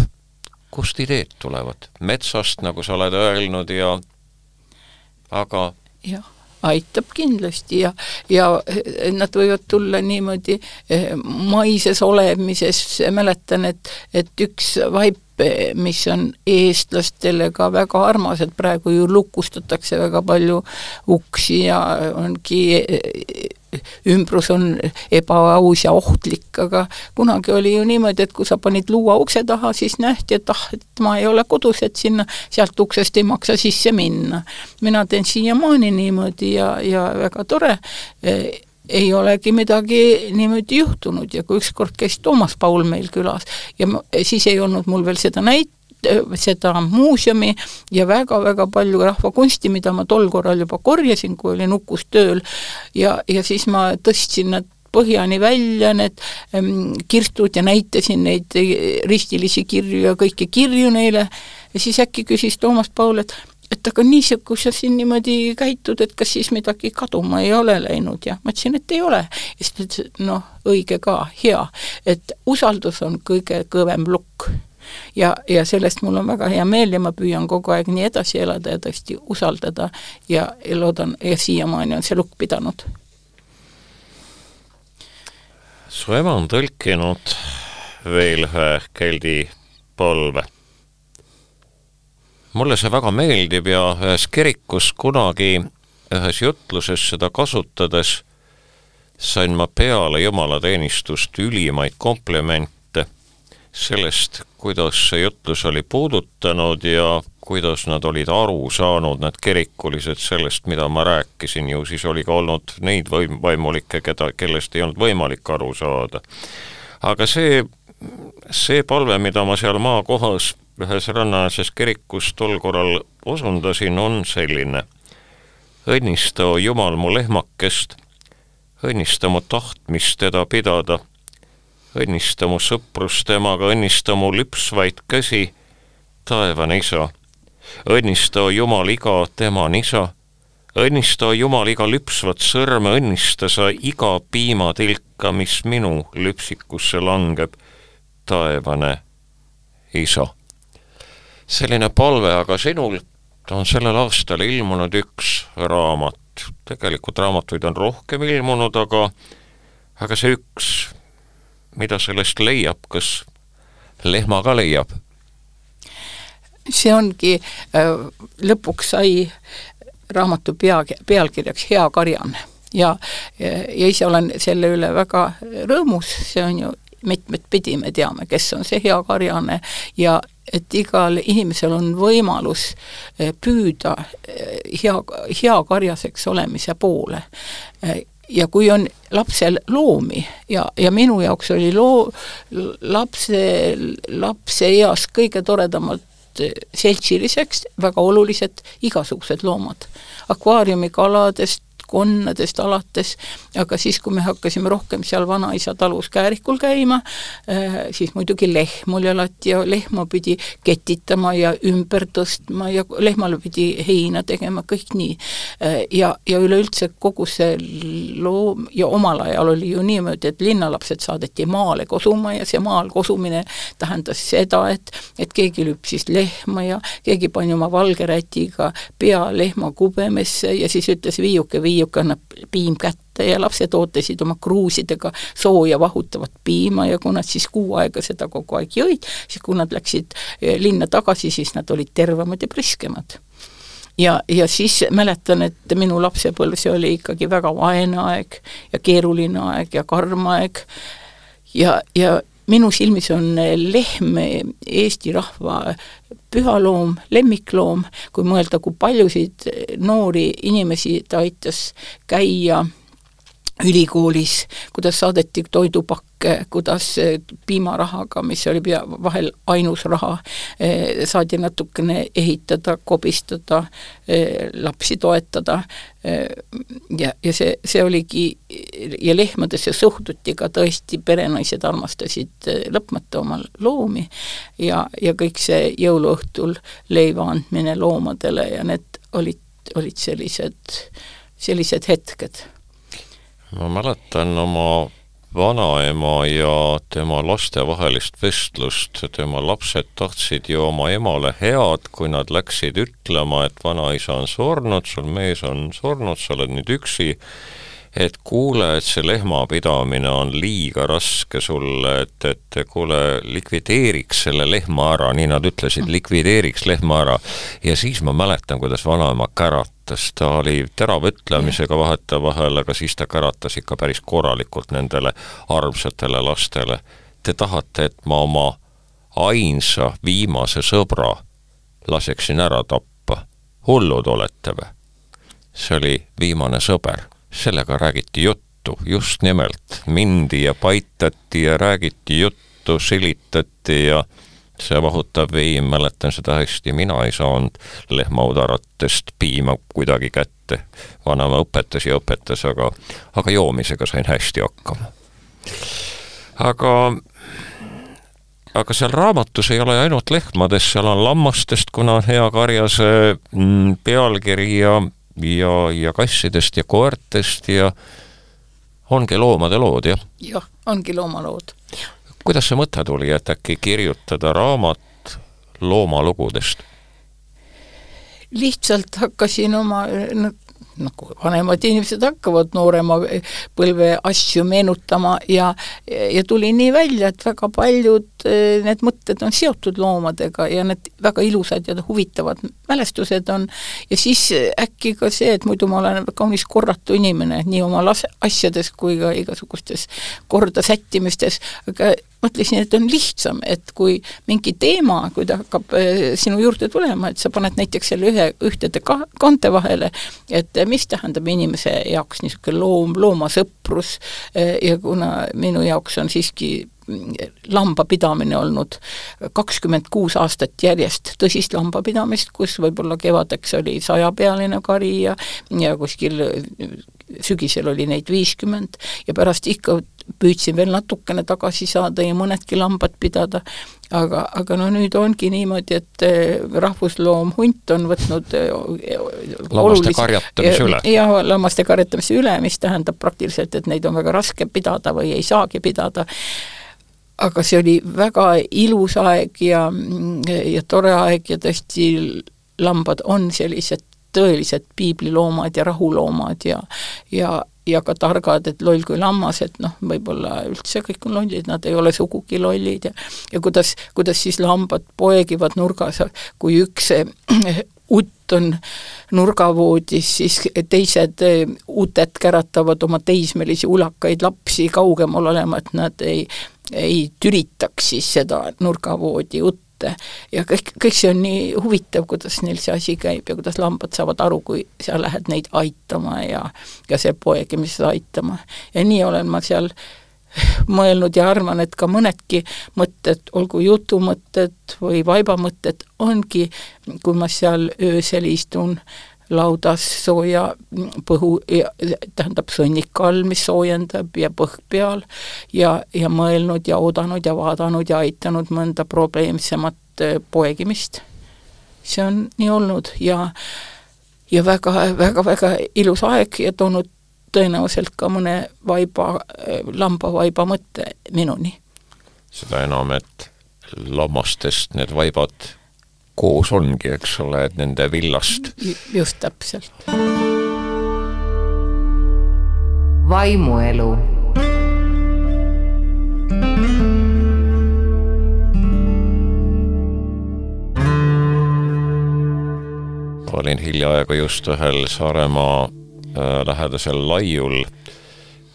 kust ideed tulevad? metsast, nagu sa oled öelnud ja aga jah aitab kindlasti ja, ja nad võivad tulla niimoodi eh, maises olemises, mäletan, et, et üks vaip mis on eestlastele ka väga armas, et praegu ju lukustatakse väga palju uksi ja ongi ümbrus on ebaaus ja ohtlik, aga kunagi oli ju niimoodi, et kui sa panid luua ukse taha, siis nähti, et ah, et ma ei ole kodus, et sinna, sealt uksest ei maksa sisse minna. mina teen siiamaani niimoodi ja, ja väga tore ei olegi midagi niimoodi juhtunud ja kui ükskord käis Toomas Paul meil külas ja ma, siis ei olnud mul veel seda näit-, seda muuseumi ja väga-väga palju rahvakunsti, mida ma tol korral juba korjasin, kui olin Ukus tööl, ja, ja siis ma tõstsin nad põhjani välja, need ähm, kirstud ja näitasin neid ristilisi kirju ja kõiki kirju neile. Ja siis äkki küsis Toomas Paul, et et aga niisugune, kui sa siin niimoodi käitud, et kas siis midagi kaduma ei ole läinud? Ja ma ütlesin, et ei ole. ja siis ta ütles, et noh, õige ka, hea, et usaldus on kõige kõvem lukk ja, ja sellest mul on väga hea meel ja ma püüan kogu aeg nii edasi elada ja tõesti usaldada ja, ja loodan, ja siiamaani on see lukk pidanud. su ema on tõlkinud veel ühe keldi polve. mulle see väga meeldib ja ühes kirikus kunagi ühes jutluses seda kasutades sain ma peale jumalateenistust ülimaid komplimente sellest, kuidas see jutlus oli puudutanud ja kuidas nad olid aru saanud, need kirikulised, sellest, mida ma rääkisin, ju siis oli ka olnud neid vaim-, vaimulikke, keda, kellest ei olnud võimalik aru saada. aga see, see palve, mida ma seal maakohas ühes rannaäärses kirikus tol korral osundasin, on selline. õnnista, Jumal, mu lehmakest, õnnista mu tahtmist teda pidada, õnnista mu sõprust temaga, õnnista mu lüpsvaid käsi, taevane isa. Õnnista, Jumal, iga tema nisa, õnnista, Jumal, iga lüpsvat sõrme, õnnista sa iga piimatilka, mis minu lüpsikusse langeb, taevane isa. selline palve aga sinul, on sellel aastal ilmunud üks raamat, tegelikult raamatuid on rohkem ilmunud, aga aga see üks, mida sellest leiab, kas lehma ka leiab? see ongi, äh, lõpuks sai raamatu pea, pealkirjaks Hea karjane ja, ja ise olen selle üle väga rõõmus, see on ju mitmet pidi, me teame, kes on see hea karjane ja et igal inimesel on võimalus äh, püüda äh, hea, hea karjaseks olemise poole. Ja kui on lapsel loomi ja, ja minu jaoks oli loo, lapse, lapse eas kõige toredamad seltsiliseks väga olulised igasugused loomad. akvaariumikaladest konnadest alates, aga siis, kui me hakkasime rohkem seal vanaisa talus käärikul käima, äh, siis muidugi lehm oli alati ja lehma pidi ketitama ja ümber tõstma ja lehmale pidi heina tegema, kõik nii. Äh, ja, ja üleüldse kogu see loom ja omal ajal oli ju niimoodi, et linnalapsed saadeti maale kosuma ja see maal kosumine tähendas seda, et et keegi lüpsis lehma ja keegi pani oma valge rätiga pea lehma kubemesse ja siis ütles viiuke, viiuke, niisugune annab piim kätte ja lapsed ootasid oma kruusidega sooja vahutavat piima ja kui nad siis kuu aega seda kogu aeg jõid, siis kui nad läksid eh, linna tagasi, siis nad olid tervemad ja priskemad ja, ja siis mäletan, et minu lapsepõlv, see oli ikkagi väga vaene aeg ja keeruline aeg ja karm aeg. Ja, ja minu silmis on lehm Eesti rahva pühaloom, lemmikloom, kui mõelda, kui paljusid noori inimesi ta aitas käia ülikoolis, kuidas saadeti toidupakke, kuidas piimarahaga, mis oli pea, vahel ainus raha, eh, saadi natukene ehitada, kobistada, eh, lapsi toetada eh, ja, ja see, see oligi, ja lehmadesse suhtuti ka tõesti, perenaised armastasid lõpmata oma loomi ja, ja kõik see jõuluõhtul leiva andmine loomadele ja need olid, olid sellised, sellised hetked ma mäletan oma vanaema ja tema laste vahelist vestlust, tema lapsed tahtsid ju oma emale head, kui nad läksid ütlema, et vanaisa on surnud, sul mees on surnud, sa oled nüüd üksi et kuule, et see lehmapidamine on liiga raske sulle, et, et kuule, likvideeriks selle lehma ära, nii nad ütlesid, likvideeriks lehma ära. ja siis ma mäletan, kuidas vanaema käratas, ta oli terava ütlemisega vahetevahel, aga siis ta käratas ikka päris korralikult nendele armsatele lastele. Te tahate, et ma oma ainsa viimase sõbra laseksin ära tappa? hullud olete või? see oli viimane sõber sellega räägiti juttu, just nimelt, mindi ja paitati ja räägiti juttu, silitati ja see vahutav vein, mäletan seda hästi, mina ei saanud lehmaudaratest piima kuidagi kätte. vanaema õpetas ja õpetas, aga, aga joomisega sain hästi hakkama. aga aga seal raamatus ei ole ainult lehmadest, seal on lammastest, kuna on hea karjase mm, pealkiri ja ja, ja kassidest ja koertest ja ongi loomade lood, jah? jah, ongi loomalood. Kuidas see mõte tuli, et äkki kirjutada raamat loomalugudest? lihtsalt hakkasin oma nagu vanemad inimesed hakkavad noorema põlve asju meenutama ja, ja tuli nii välja, et väga paljud eh, need mõtted on seotud loomadega ja need väga ilusad ja huvitavad mälestused on ja siis äkki ka see, et muidu ma olen kaunis korratu inimene nii oma las-, asjades kui ka igasugustes korda sättimistes, aga mõtlesin, et on lihtsam, et kui mingi teema, kui ta hakkab eh, sinu juurde tulema, et sa paned näiteks selle ühe, ühtede ka-, kaante vahele, et mis tähendab inimese jaoks niisugune loom, loomasõprus eh, ja kuna minu jaoks on siiski lambapidamine olnud kakskümmend kuus aastat järjest tõsist lambapidamist, kus võib-olla kevadeks oli sajapealine kari ja ja kuskil sügisel oli neid viiskümmend ja pärast ikka püüdsin veel natukene tagasi saada ja mõnedki lambad pidada, aga, aga no nüüd ongi niimoodi, et eh, rahvusloom hunt on võtnud eh, lammaste karjatamise üle. jah, lammaste karjatamise üle, mis tähendab praktiliselt, et neid on väga raske pidada või ei saagi pidada aga see oli väga ilus aeg ja, ja tore aeg ja tõesti lambad on sellised tõelised piibliloomad ja rahuloomad ja ja, ja ka targad, et loll kui lammas, et noh, võib-olla üldse kõik on lollid, nad ei ole sugugi lollid ja ja kuidas, kuidas siis lambad poegivad nurgas, kui üks utt on nurgavoodis, siis teised uted käratavad oma teismelisi ulakaid lapsi kaugemal olema, et nad ei, ei türitaks siis seda nurgavoodi utta ette ja kõik, kõik see on nii huvitav, kuidas neil see asi käib ja kuidas lambad saavad aru, kui sa lähed neid aitama ja ja see poegimisest aitama. ja nii olen ma seal mõelnud ja arvan, et ka mõnedki mõtted, olgu jutumõtted või vaibamõtted, ongi, kui ma seal öösel istun laudas sooja põhu, tähendab sõnnik all, mis soojendab ja põhk peal ja, ja mõelnud ja oodanud ja vaadanud ja aitanud mõnda probleemsemat äh, poegimist. see on nii olnud ja ja väga, väga, väga ilus aeg ja toonud tõenäoliselt ka mõne vaiba, äh, lambavaiba mõtte minuni. seda enam, et lammastest need vaibad koos ongi, eks ole, et nende villast. just täpselt. vaimuelu olin hiljaaegu just ühel Saaremaa äh, lähedasel laiul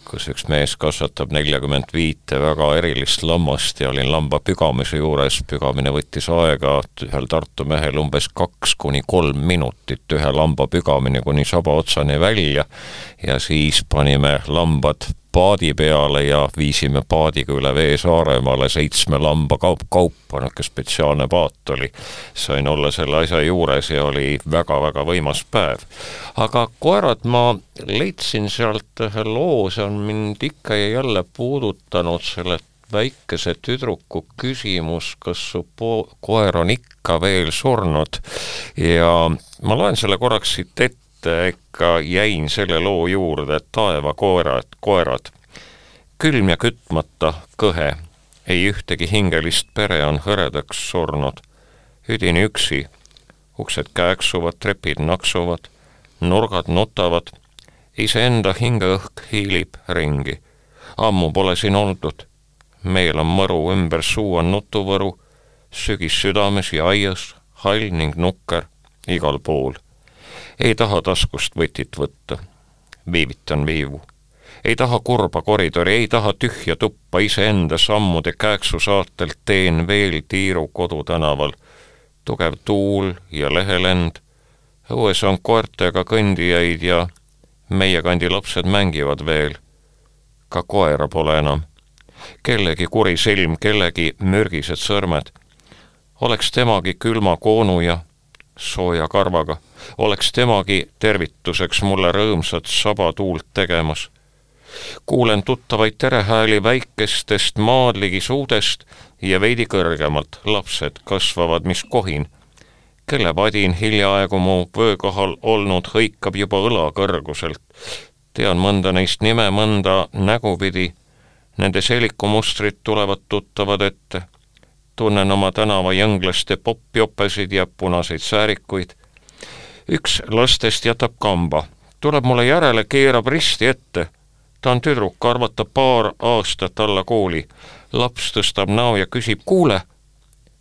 kus üks mees kasvatab neljakümmend viite väga erilist lammast ja olin lamba pügamise juures, pügamine võttis aega ühel Tartu mehel umbes kaks kuni kolm minutit, ühe lamba pügamine kuni saba otsani välja. Ja siis panime lambad paadi peale ja viisime paadiga üle vee Saaremaale seitsme lamba kaup, kaupa, niisugune spetsiaalne paat oli. sain olla selle asja juures ja oli väga-väga võimas päev. aga koerad, ma leidsin sealt ühe loo, see on mind ikka ja jälle puudutanud, selle väikese tüdruku küsimus, kas su po-, koer on ikka veel surnud ja ma loen selle korraks siit ette, ikka jäin selle loo juurde, taevakoerad, koerad. külm ja kütmata kõhe, ei ühtegi hingelist pere on hõredaks surnud. üdini üksi, uksed kääksuvad, trepid naksuvad, nurgad nutavad, iseenda hingeõhk hiilib ringi. ammu pole siin oldud, meel on mõru, ümber suu on nutuvõru, sügis südames ja aias, hall ning nukker igal pool ei taha taskust võtit võtta. viivitan viivu. ei taha kurba koridori, ei taha tühja tuppa, iseenda sammude kääksu saatelt teen veel tiiru kodutänaval. tugev tuul ja lehelend, õues on koertega kõndijaid ja meie kandi lapsed mängivad veel. ka koera pole enam. kellegi kuri silm, kellegi mürgised sõrmed. oleks temagi külma koonu ja sooja karvaga, oleks temagi tervituseks mulle rõõmsat sabatuult tegemas. kuulen tuttavaid terehääli väikestest maadligi suudest ja veidi kõrgemalt lapsed kasvavad, mis kohin. kelle vadin hiljaaegu mu vöökohal olnud hõikab juba õla kõrguselt. tean mõnda neist nime, mõnda nägupidi. Nende selikumustrid tulevad tuttavad ette tunnen oma tänavajõnglaste popjopesid ja punaseid säärikuid. üks lastest jätab kamba, tuleb mulle järele, keerab risti ette. ta on tüdruk, arvata paar aastat alla kooli. laps tõstab näo ja küsib, kuule,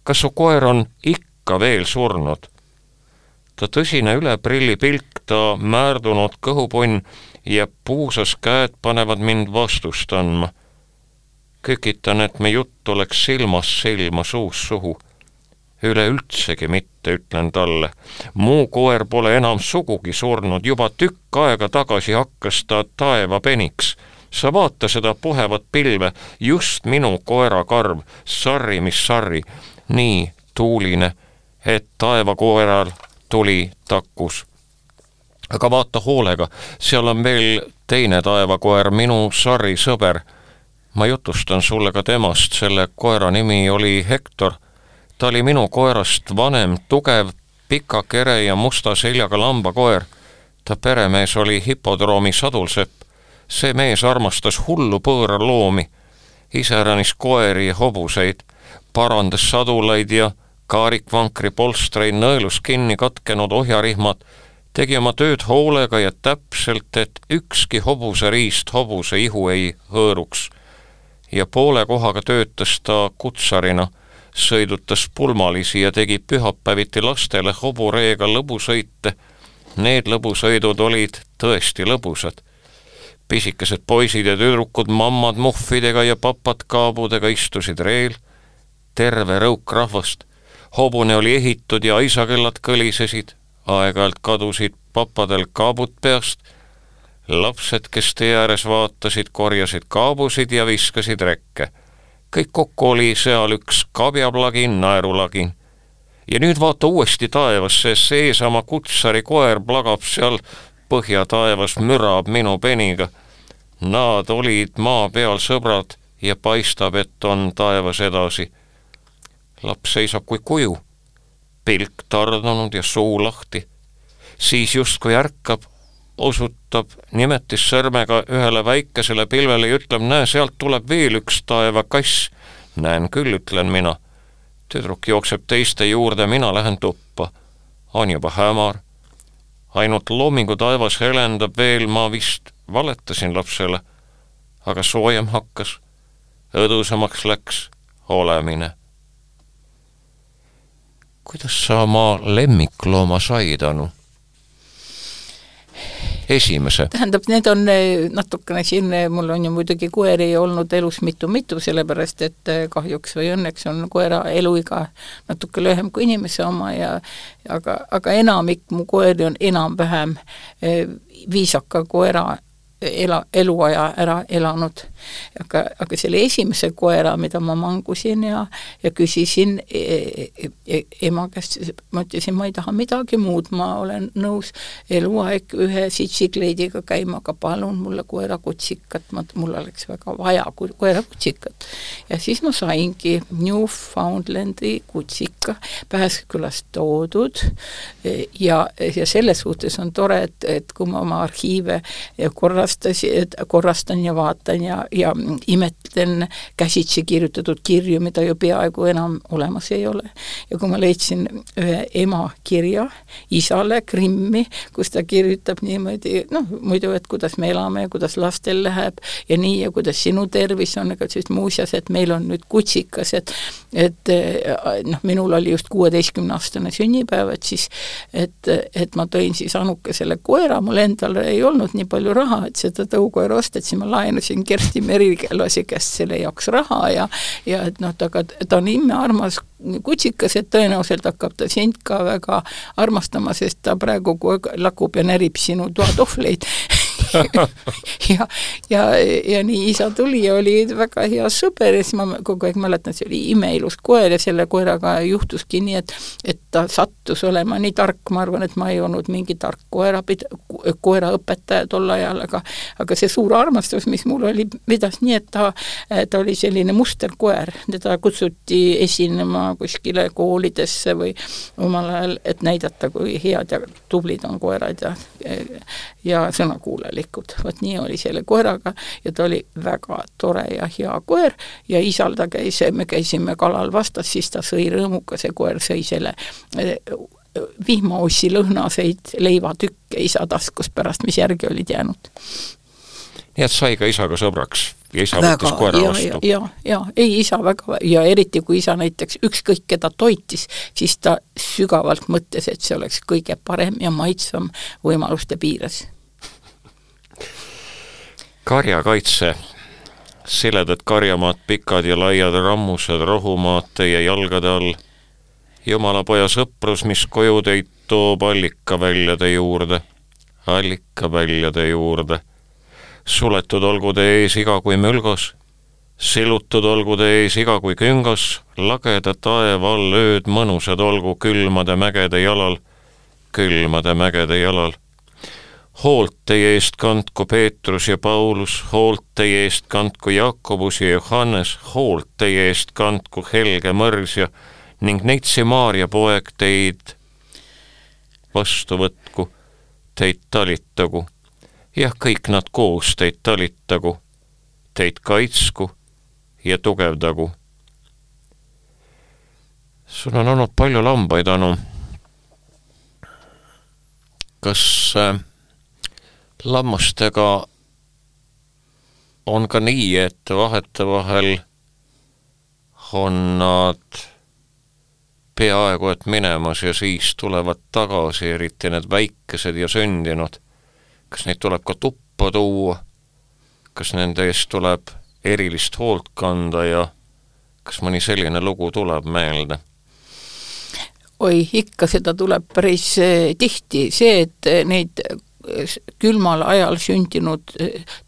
kas su koer on ikka veel surnud? ta tõsine üleprillipilk, ta määrdunud kõhupunn ja puusas käed panevad mind vastust andma. Kükitan, et me jutt oleks silmast silma, suust suhu. üleüldsegi mitte, ütlen talle. mu koer pole enam sugugi surnud, juba tükk aega tagasi hakkas ta taevapeniks. sa vaata seda puhevat pilve, just minu koera karv, sarri mis sarri, nii tuuline, et taevakoeral tuli takkus aga vaata hoolega, seal on veel teine taevakoer, minu Sarri sõber. Ma jutustan sulle ka temast, selle koera nimi oli Hektor. ta oli minu koerast vanem, tugev, pika kere ja musta seljaga lambakoer. ta peremees oli hipodroomi sadulsepp. see mees armastas hullu põõraloomi, iseäranis koeri ja hobuseid, parandas sadulaid ja kaarikvankri polstreid, nõelus kinni katkenud ohjarihmad tegi oma tööd hoolega ja täpselt, et ükski hobuseriist hobuse ihu ei hõõruks. Ja poole kohaga töötas ta kutsarina, sõidutas pulmalisi ja tegi pühapäeviti lastele hobureega lõbusõite. Need lõbusõidud olid tõesti lõbusad. pisikesed poisid ja tüdrukud mammad muhvidega ja papad kaabudega istusid reel, terve rõuk rahvast hobune oli ehitud ja aisakellad kõlisesid, aeg-ajalt kadusid papadel kaabud peast, lapsed, kes tee ääres vaatasid, korjasid kaabusid ja viskasid rekke. kõik kokku oli seal üks kabjaplagin, naerulagin. ja nüüd vaata uuesti taevasse, seesama kutsari koer plagab seal põhjataevas, mürab minu peniga. Nad olid maa peal sõbrad ja paistab, et on taevas edasi. laps seisab kui kuju pilk tardunud ja suu lahti, siis justkui ärkab, osutab nimetissõrmega ühele väikesele pilvele ja ütleb, näe, sealt tuleb veel üks taevakass. näen küll, ütlen mina. tüdruk jookseb teiste juurde, mina lähen tuppa. on juba hämar. ainult loomingu taevas helendab veel, ma vist valetasin lapsele, aga soojem hakkas, õdusamaks läks olemine kuidas sa oma lemmiklooma said, Anu? Esimese? tähendab, need on eh, natukene siin, eh, mul on ju muidugi koeri olnud elus mitu-mitu, sellepärast et eh, kahjuks või õnneks on koera eluiga natuke lühem kui inimese oma ja aga, aga enamik mu koeri on enam-vähem viisaka koera ela, eluaja ära elanud. Aga, aga selle esimese koera, mida ma mangusin ja, ja küsisin e, e, e, ema käest, ma ütlesin, ma ei taha midagi muud, ma olen nõus eluaeg ühe sitsikleidiga käima, aga palun mulle koerakutsikat, ma, mul oleks väga vaja koerakutsikat. ja siis ma saingi Newfoundlandi kutsika Pääskülast toodud ja, ja selles suhtes on tore, et, et kui ma oma arhiive korra korrastasin, korrastan ja vaatan ja, ja imetlen käsitsi kirjutatud kirju, mida ju peaaegu enam olemas ei ole. ja kui ma leidsin ühe ema kirja isale Krimmi, kus ta kirjutab niimoodi, noh, muidu, et kuidas me elame ja kuidas lastel läheb ja nii ja kuidas sinu tervis on, ega siis muuseas, et meil on nüüd kutsikas, et et noh, minul oli just kuueteistkümne-aastane sünnipäev, et siis et, et ma tõin siis Anukesele koera, mul endal ei olnud nii palju raha, et seda tõukoera osta, et siis ma laenasin Kersti Merilasi käest selle jaoks raha ja ja et noh, ta ka, ta on imearmas kutsikas, et tõenäoliselt hakkab ta sind ka väga armastama, sest ta praegu kogu aeg lakub ja närib sinu toatohvleid ja, ja, ja nii isa tuli ja oli väga hea sõber ja siis ma kogu aeg mäletan, see oli imeilus koer ja selle koeraga juhtuski nii, et et ta sattus olema nii tark, ma arvan, et ma ei olnud mingi tark koerapid-, koeraõpetaja tol ajal, aga aga see suur armastus, mis mul oli, vedas nii, et ta, ta oli selline musterkoer, teda kutsuti esinema kuskile koolidesse või omal ajal, et näidata, kui head ja tublid on koerad ja ja sõnakuulelikud. vot nii oli selle koeraga ja ta oli väga tore ja hea koer ja isal ta käis, me käisime kalal vastas, siis ta sõi rõõmuga, see koer sõi selle vihmaossi lõhnaseid leivatükke isa taskus pärast, mis järgi olid jäänud. nii et sai ka isaga sõbraks ja isa väga, võttis koera ja, vastu? ja, ja ei, isa väga ja eriti, kui isa näiteks ükskõik keda toitis, siis ta sügavalt mõtles, et see oleks kõige parem ja maitsvam võimaluste piires. Karjakaitse. Siledad karjamaad, pikad ja laiad rammused, rohumaad teie jalgade all. Jumalapoja sõprus, mis koju teid toob allikaväljade juurde, allikaväljade juurde. suletud olgu teie ees iga kui mülgos, silutud olgu teie ees iga kui küngos, lageda taeva all ööd mõnusad olgu külmade mägede jalal, külmade mägede jalal. Hoolt teie eest kandku Peetrus ja Paulus, hoolt teie eest kandku Jakobus ja Johannes, hoolt teie eest kandku Helge Mõrs ja ning neitsi Maarja poeg teid vastu võtku, teid talitagu, jah, kõik nad koos teid talitagu, teid kaitsku ja tugevdagu. sul on olnud palju lambaid, Anu. kas äh, lammastega on ka nii, et vahetevahel on nad peaaegu et minemas ja siis tulevad tagasi, eriti need väikesed ja sündinud. kas neid tuleb ka tuppa tuua? kas nende eest tuleb erilist hoolt kanda ja kas mõni selline lugu tuleb meelde? oi, ikka seda tuleb päris eh, tihti, see, et neid külmal ajal sündinud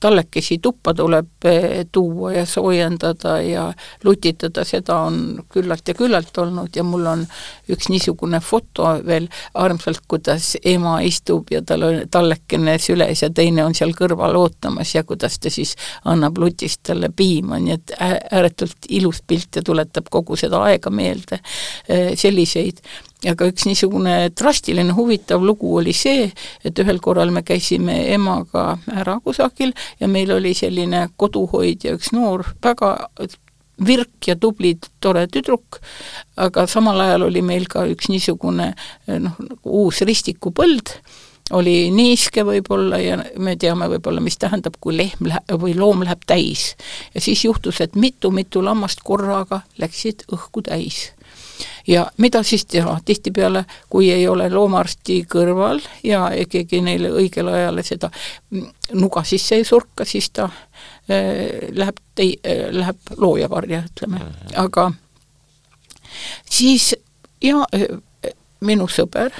tallekesi tuppa tuleb eh, tuua ja soojendada ja lutitada, seda on küllalt ja küllalt olnud ja mul on üks niisugune foto veel armsalt, kuidas ema istub ja tal on tallekene süles ja teine on seal kõrval ootamas ja kuidas ta siis annab lutist talle piima, nii et ääretult ilus pilt ja tuletab kogu seda aega meelde. Eh, selliseid aga üks niisugune drastiline huvitav lugu oli see, et ühel korral me käisime emaga ära kusagil ja meil oli selline koduhoidja, üks noor, väga virk ja tubli, tore tüdruk, aga samal ajal oli meil ka üks niisugune noh, nagu uus ristikupõld, oli niiske võib-olla ja me teame võib-olla, mis tähendab, kui lehm läheb või loom läheb täis. ja siis juhtus, et mitu-mitu lammast korraga läksid õhku täis ja mida siis teha, tihtipeale kui ei ole loomaarsti kõrval ja keegi neile õigel ajal seda nuga sisse ei surka, siis ta läheb tei- äh,, läheb loojavarja, ütleme, aga siis ja äh, minu sõber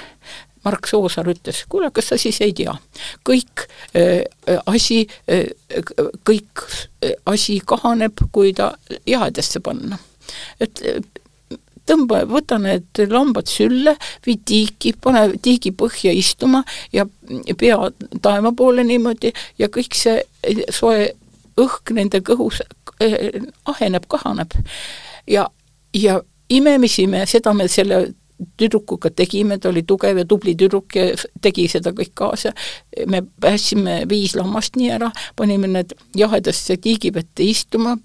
Mark Soosaar ütles, kuule, kas sa siis ei tea, kõik äh, asi äh,, kõik äh, asi kahaneb, kui ta jahedesse panna. et tõmba, võta need lambad sülle, vii tiiki, pane tiigi põhja istuma ja pea taeva poole niimoodi ja kõik see soe õhk nende kõhus eh, aheneb, kahaneb. ja, ja imemisi me, seda me selle tüdrukuga tegime, ta oli tugev ja tubli tüdruk ja tegi seda kõik kaasa. me päästsime viis lammast nii ära, panime need jahedasse tiigivette istuma,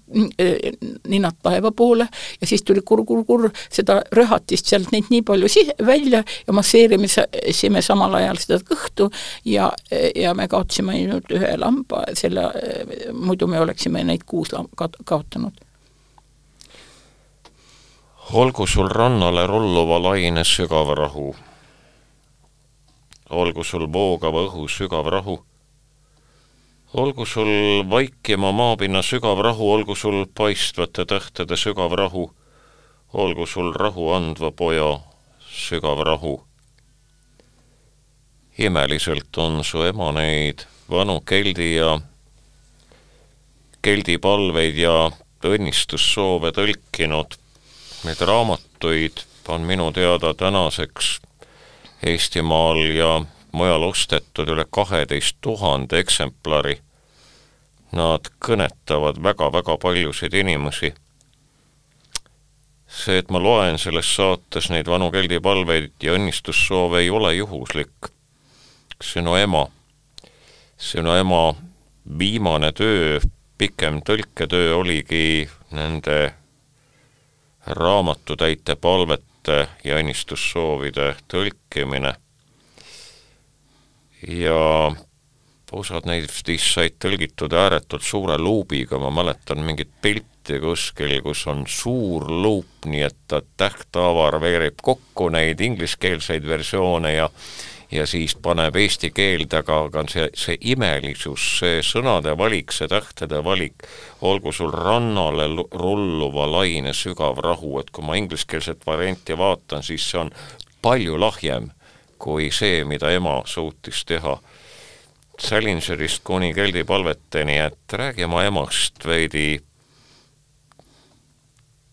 ninad taeva poole ja siis tuli kurr-kurr-kurr seda röhatist sealt neid nii palju si-, välja ja masseerimisime samal ajal seda kõhtu ja, ja me kaotasime ainult ühe lamba, selle, muidu me oleksime neid kuus lamba kaotanud olgu sul rannale rulluva laine sügav rahu. olgu sul voogava õhu sügav rahu. olgu sul vaikima maapinna sügav rahu, olgu sul paistvate tähtede sügav rahu. olgu sul rahu andva poja sügav rahu. imeliselt on su ema neid vanu keldi ja keldi palveid ja õnnistussoove tõlkinud Neid raamatuid on minu teada tänaseks Eestimaal ja mujal ostetud üle kaheteist tuhande eksemplari. Nad kõnetavad väga-väga paljusid inimesi. see, et ma loen selles saates neid vanu keldipalveid ja õnnistussoove, ei ole juhuslik. sinu ema, sinu ema viimane töö, pikem tõlketöö oligi nende raamatutäite palvete ja õnnistussoovide tõlkimine. Ja osad neist said tõlgitud ääretult suure luubiga, ma mäletan mingit pilti kuskil, kus on suur luup, nii et ta tähthaavar veereb kokku neid ingliskeelseid versioone ja ja siis paneb eesti keelde, aga, aga see, see imelisus, see sõnade valik, see tähtede valik, olgu sul rannale rulluva laine sügav rahu, et kui ma ingliskeelset varianti vaatan, siis see on palju lahjem kui see, mida ema suutis teha Salingerist kuni Keldi palveteni, et räägi oma emast veidi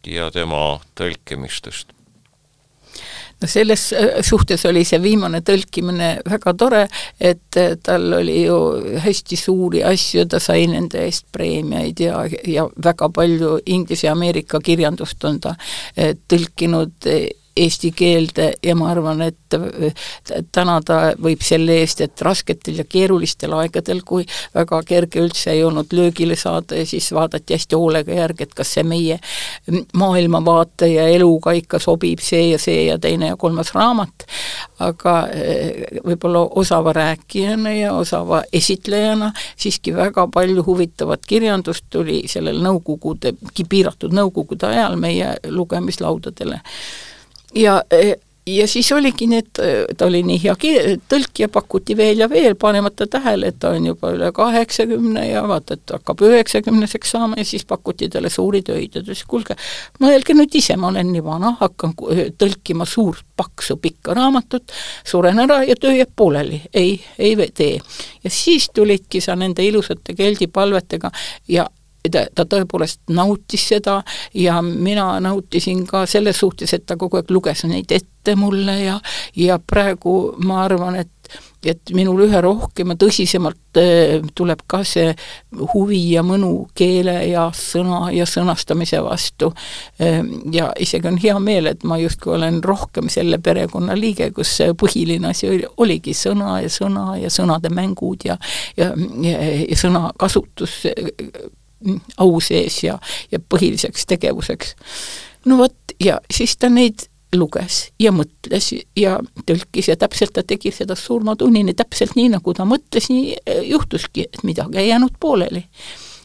ja tema tõlkimistest. Selles äh, suhtes oli see viimane tõlkimine väga tore, et äh, tal oli ju hästi suuri asju, ta sai nende eest preemiaid ja, ja väga palju Inglise ja Ameerika kirjandust on ta äh, tõlkinud eesti keelde ja ma arvan, et täna ta võib selle eest, et rasketel ja keerulistel aegadel, kui väga kerge üldse ei olnud löögile saada ja siis vaadati hästi hoolega järgi, et kas see meie maailmavaate ja eluga ikka sobib, see ja see ja teine ja kolmas raamat, aga eh, võib-olla osava rääkijana ja osava esitlejana siiski väga palju huvitavat kirjandust tuli sellel nõukogude, piiratud nõukogude ajal meie lugemislaudadele ja ja siis oligi need, ta oli nii hea tõlkija, pakuti veel ja veel, panemata tähele, et ta on juba üle kaheksakümne ja vaata, et hakkab üheksakümneseks saama ja siis pakuti talle suuri töid ja ta ütles, kuulge, mõelge nüüd ise, ma olen nii vana, hakkan tõlkima suurt paksu pikka raamatut, suren ära ja töö jääb pooleli, ei, ei tee. ja siis tulidki sa nende ilusate keldipalvetega ja ta, tõepoolest nautis seda ja mina nautisin ka selles suhtes, et ta kogu aeg luges neid ette mulle ja ja praegu ma arvan, et et minul üha rohkem ja tõsisemalt äh, tuleb ka see huvi ja mõnu keele ja sõna ja sõnastamise vastu. Ähm, ja isegi on hea meel, et ma justkui olen rohkem selle perekonna liige, kus põhiline asi oli, oligi sõna ja sõna ja sõnade mängud ja ja, ja, ja sõnakasutus au sees ja, ja põhiliseks tegevuseks. no vot, ja siis ta neid luges ja mõtles ja tõlkis ja täpselt ta tegi seda surmatunnini, täpselt nii, nagu ta mõtles, nii eh, juhtuski, et midagi ei jäänud pooleli.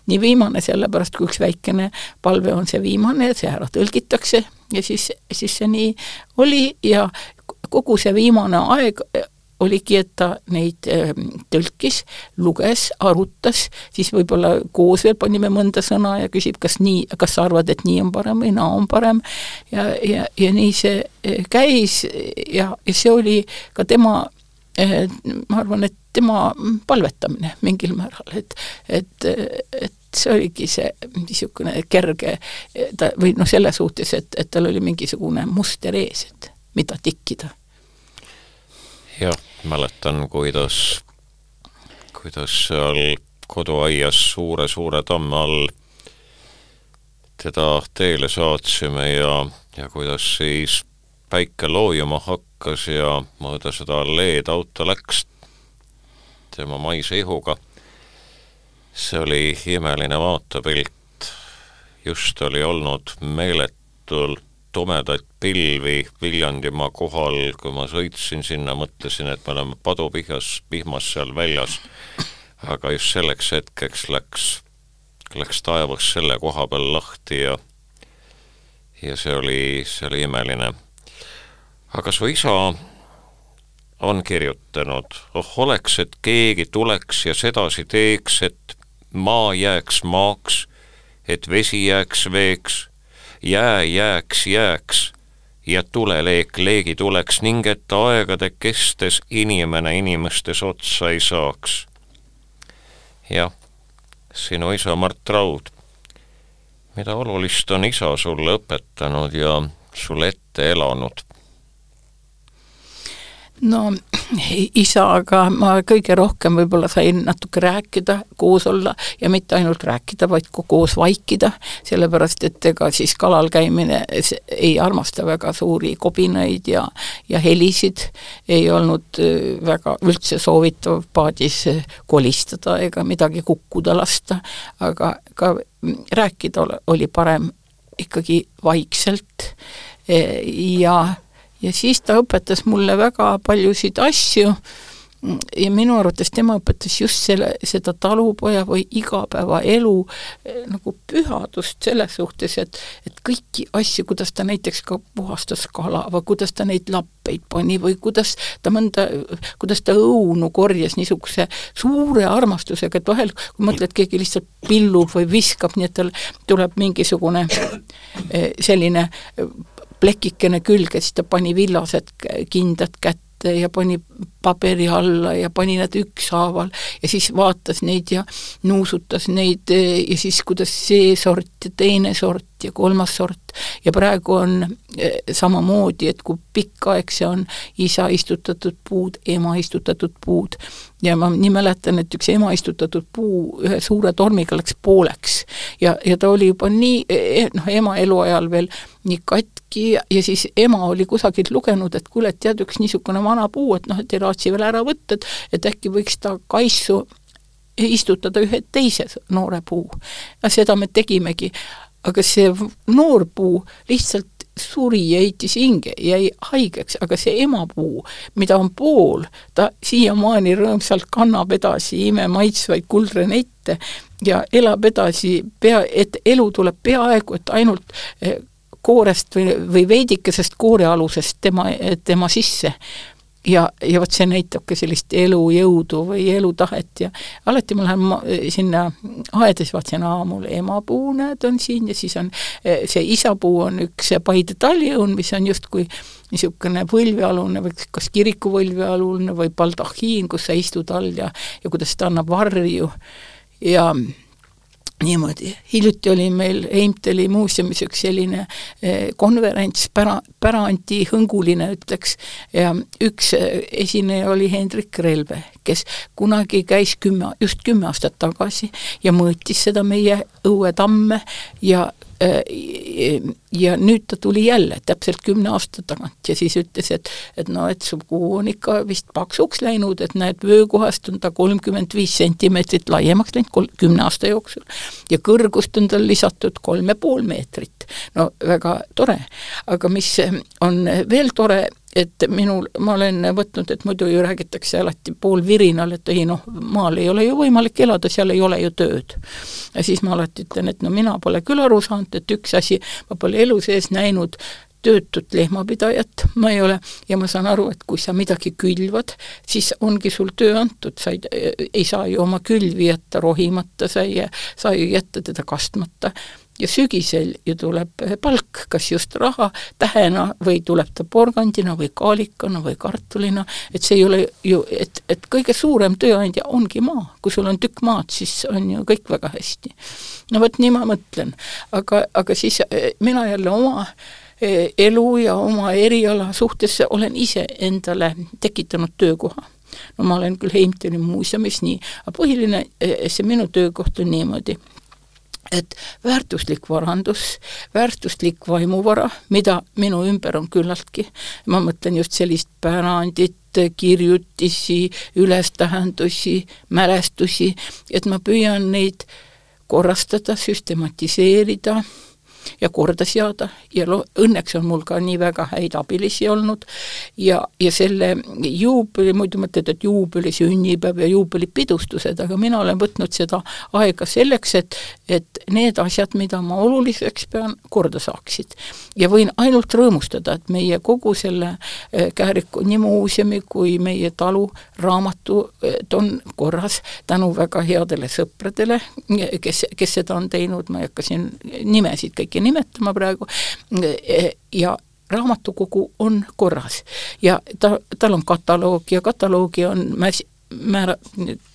nii viimane, sellepärast kui üks väikene palve on see viimane, see ära tõlgitakse ja siis, siis see nii oli ja kogu see viimane aeg oligi, et ta neid ähm, tõlkis, luges, arutas, siis võib-olla koos veel panime mõnda sõna ja küsib, kas nii, kas sa arvad, et nii on parem või naa on parem, ja, ja, ja nii see äh, käis ja, ja see oli ka tema äh, ma arvan, et tema palvetamine mingil määral, et, et, et see oligi see niisugune kerge ta, või noh, selles suhtes, et, et tal oli mingisugune muster ees, et mida tikkida. jah mäletan, kuidas, kuidas seal koduaias suure-suure tamme all teda teele saatsime ja, ja kuidas siis päike loojuma hakkas ja mööda seda alleed auto läks tema maise ihuga. see oli imeline vaatepilt, just oli olnud meeletult tumedaid pilvi Viljandimaa kohal, kui ma sõitsin sinna, mõtlesin, et me oleme padupihjas, vihmas seal väljas, aga just selleks hetkeks läks, läks taevas selle koha peal lahti ja ja see oli, see oli imeline. aga su isa on kirjutanud, oh oleks, et keegi tuleks ja sedasi teeks, et maa jääks maaks, et vesi jääks veeks jää jääks jääks ja tuleleek leegi tuleks ning et aegade kestes inimene inimestes otsa ei saaks. jah, sinu isa Mart Raud, mida olulist on isa sulle õpetanud ja sulle ette elanud? No isaga ma kõige rohkem võib-olla sain natuke rääkida, koos olla ja mitte ainult rääkida, vaid ka koos vaikida, sellepärast et ega siis kalal käimine ei armasta väga suuri kobinaid ja, ja helisid, ei olnud äh, väga üldse soovitav paadis kolistada ega midagi kukkuda lasta, aga ka rääkida oli parem ikkagi vaikselt ja, ja siis ta õpetas mulle väga paljusid asju. Ja minu arvates tema õpetas just selle, seda talupoja või igapäevaelu eh, nagu pühadust selles suhtes, et et kõiki asju, kuidas ta näiteks ka puhastas kala või kuidas ta neid lappeid pani või kuidas ta mõnda, kuidas ta õunu korjas niisuguse suure armastusega, et vahel kui mõtled, keegi lihtsalt pillub või viskab, nii et tal tuleb mingisugune eh, selline plekikene külge, siis ta pani villased kindad kätte, ja pani paberi alla ja pani nad ükshaaval ja siis vaatas neid ja nuusutas neid ja siis kuidas see sort ja teine sort ja kolmas sort. Ja praegu on eh, samamoodi, et kui pikk aeg see on isa istutatud puud, ema istutatud puud. Ja ma nii mäletan, et üks ema istutatud puu ühe suure tormiga läks pooleks. Ja, ja ta oli juba nii, eh, noh, ema eluajal veel nii katki ja, ja siis ema oli kusagilt lugenud, et kuule, et tead, üks niisugune vana puu, et noh, et ei raatsi veel ära võtta, et et äkki võiks ta kaisu istutada ühe teise noore puu. ja seda me tegimegi aga see noor puu lihtsalt suri ja heitis hinge, jäi haigeks, aga see emapuu, mida on pool, ta siiamaani rõõmsalt kannab edasi imemaitsvaid kuldrenette ja elab edasi pea, et elu tuleb peaaegu et ainult eh, koorest või, või veidikesest koorealusest tema, tema sisse. Ja, ja vot see näitabki sellist elujõudu või elutahet ja alati ma lähen ma, sinna aeda, siis vaatasin, aa, mul emapuu, näed, on siin ja siis on see isapuu on üks Paide talliõun, mis on justkui niisugune põlvealune või kas kiriku põlvealune või baldahiin, kus sa istud all ja ja kuidas ta annab varju. Ja niimoodi, hiljuti oli meil Heimtali muuseumis üks selline eh, konverents, pära, pärandihõnguline ütleks, ja üks eh, esineja oli Hendrik Relve, kes kunagi käis kümme, just kümme aastat tagasi ja mõõtis seda meie õuetamme ja ja nüüd ta tuli jälle täpselt kümne aasta tagant ja siis ütles, et et no et su kuu on ikka vist paksuks läinud, et näed, vöökohast on ta kolmkümmend viis sentimeetrit laiemaks läinud kol-, kümne aasta jooksul. ja kõrgust on tal lisatud kolm ja pool meetrit. no väga tore, aga mis on veel tore, et minul, ma olen võtnud, et muidu ju räägitakse alati poolvirinal, et ei noh, maal ei ole ju võimalik elada, seal ei ole ju tööd. ja siis ma alati ütlen, et no mina pole küll aru saanud, et üks asi, ma pole elu sees näinud töötut lehmapidajat, ma ei ole, ja ma saan aru, et kui sa midagi külvad, siis ongi sul töö antud, sa ei, ei saa ju oma külvi jätta rohimata, sa ei saa ju jätta teda kastmata ja sügisel ju tuleb palk, kas just raha tähena või tuleb ta porgandina või kaalikana või kartulina, et see ei ole ju, et, et kõige suurem tööandja ongi maa, kui sul on tükk maad, siis on ju kõik väga hästi. no vot nii ma mõtlen, aga, aga siis eh, mina jälle oma eh, elu ja oma eriala suhtes olen ise endale tekitanud töökoha. No ma olen küll Heimtali muuseumis nii, aga põhiline, eh, see minu töökoht on niimoodi, et väärtuslik varandus, väärtuslik vaimuvara, mida minu ümber on küllaltki, ma mõtlen just sellist pärandit, kirjutisi, ülestähendusi, mälestusi, et ma püüan neid korrastada, süstematiseerida ja korda seada. Ja lo-, õnneks on mul ka nii väga häid abilisi olnud. Ja, ja selle juubeli, muidu mõtled, et juubeli, sünnipäev ja juubelipidustused, aga mina olen võtnud seda aega selleks, et et need asjad, mida ma oluliseks pean, korda saaksid. ja võin ainult rõõmustada, et meie kogu selle eh, Kähriku nii muuseumi kui meie talu raamatud on korras tänu väga headele sõpradele, kes, kes seda on teinud, ma ei hakka siin nimesid kõiki kõiki nimetama praegu, ja raamatukogu on korras ja ta, tal on kataloog ja kataloogi on mäs-, määra-,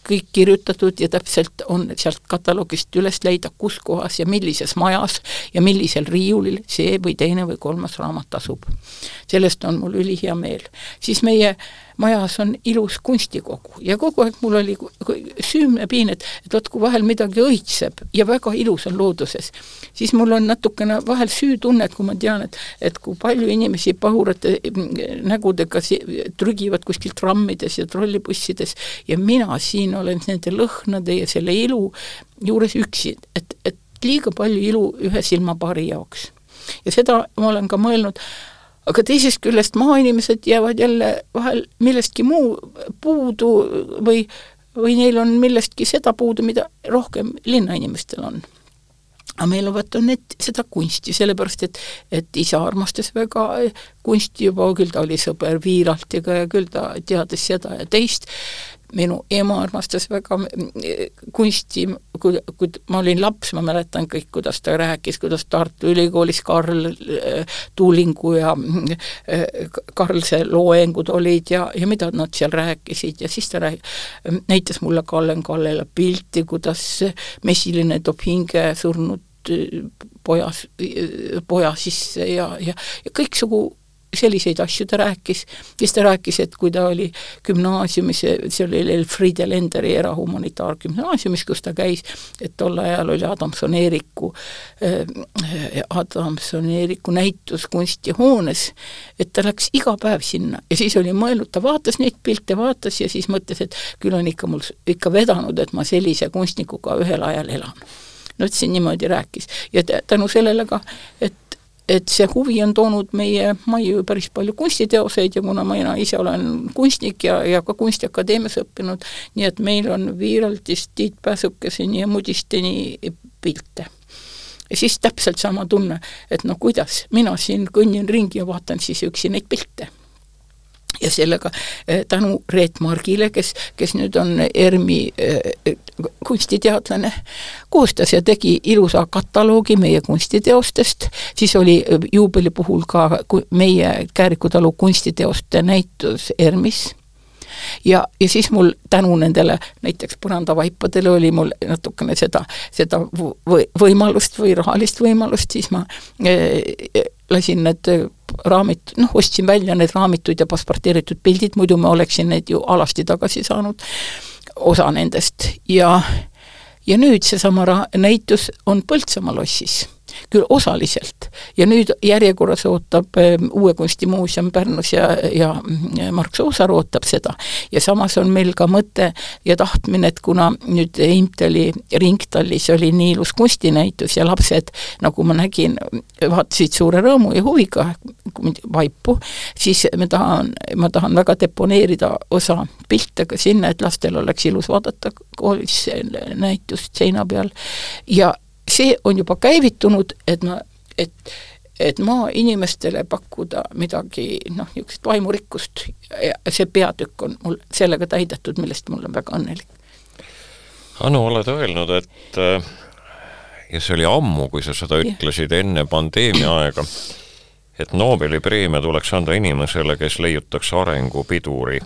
kõik kirjutatud ja täpselt on sealt kataloogist üles leida, kus kohas ja millises majas ja millisel riiulil see või teine või kolmas raamat asub. sellest on mul ülihea meel. siis meie majas on ilus kunstikogu. Ja kogu aeg mul oli süümnepiin, et, et vot kui vahel midagi õitseb ja väga ilus on looduses, siis mul on natukene vahel süütunne, et kui ma tean, et et kui palju inimesi pahurate nägudega trügivad kuskil trammides ja trollibussides ja mina siin olen nende lõhnade ja selle ilu juures üksi, et, et liiga palju ilu ühe silmapaari jaoks. Ja seda ma olen ka mõelnud, aga teisest küljest maainimesed jäävad jälle vahel millestki muu puudu või, või neil on millestki seda puudu, mida rohkem linnainimestel on. Aga meil on vaata need, seda kunsti, sellepärast et, et isa armastas väga kunsti juba, küll ta oli sõber Viiraltiga ja küll ta teadis seda ja teist, minu ema armastas väga kunsti, kui, kui ma olin laps, ma mäletan kõik, kuidas ta rääkis, kuidas Tartu Ülikoolis Karl Tuulingu ja Karlse loengud olid ja, ja mida nad seal rääkisid ja siis ta rääk-, näitas mulle Kallen Kallela pilti, kuidas mesiline toob hinge surnud pojas, poja sisse ja, ja, ja kõiksugu selliseid asju ta rääkis, siis ta rääkis, et kui ta oli gümnaasiumis, see oli Elfriede Lenderi erahumanitaargümnaasiumis, kus ta käis, et tol ajal oli Adamson-Eeriku äh,, Adamson-Eeriku näitus kunstihoones, et ta läks iga päev sinna. Ja siis oli mõelnud, ta vaatas neid pilte, vaatas ja siis mõtles, et küll on ikka mul ikka vedanud, et ma sellise kunstnikuga ühel ajal elan. No et siin niimoodi rääkis. Ja tänu sellele ka, et et see huvi on toonud meie majju päris palju kunstiteoseid ja kuna mina ise olen kunstnik ja, ja ka Kunstiakadeemias õppinud, nii et meil on Viiraldist Tiit Pääsukeseni ja Mudisteni pilte. ja siis täpselt sama tunne, et no kuidas, mina siin kõnnin ringi ja vaatan siis üksi neid pilte ja sellega eh, tänu Reet Margile, kes, kes nüüd on ERMi äh, kunstiteadlane, koostas ja tegi ilusa kataloogi meie kunstiteostest, siis oli eh, juubeli puhul ka meie Kääriku talu kunstiteoste näitus ERMis. Ja, ja siis mul tänu nendele näiteks põrandavaipadele oli mul natukene seda, seda või, võimalust või rahalist võimalust, siis ma äh, lasin need raamid, noh, ostsin välja need raamitud ja passporteeritud pildid, muidu ma oleksin need ju alasti tagasi saanud, osa nendest, ja ja nüüd seesama ra-, näitus on Põltsamaa lossis küll osaliselt. ja nüüd järjekorras ootab Uue Kunstimuuseum Pärnus ja, ja Mark Soosaar ootab seda. ja samas on meil ka mõte ja tahtmine, et kuna nüüd Imtali ringtallis oli nii ilus kunstinäitus ja lapsed, nagu ma nägin, vaatasid suure rõõmu ja huviga vaipu, siis me tahan, ma tahan väga deponeerida osa pilte ka sinna, et lastel oleks ilus vaadata koolis näitust seina peal ja see on juba käivitunud, et ma, et et maainimestele pakkuda midagi noh, niisugust vaimurikkust ja see peatükk on mul sellega täidetud, millest ma olen väga õnnelik. Anu, oled öelnud, et ja see oli ammu, kui sa seda ütlesid, enne pandeemia aega, et Nobeli preemia tuleks anda inimesele, kes leiutaks arengupiduri.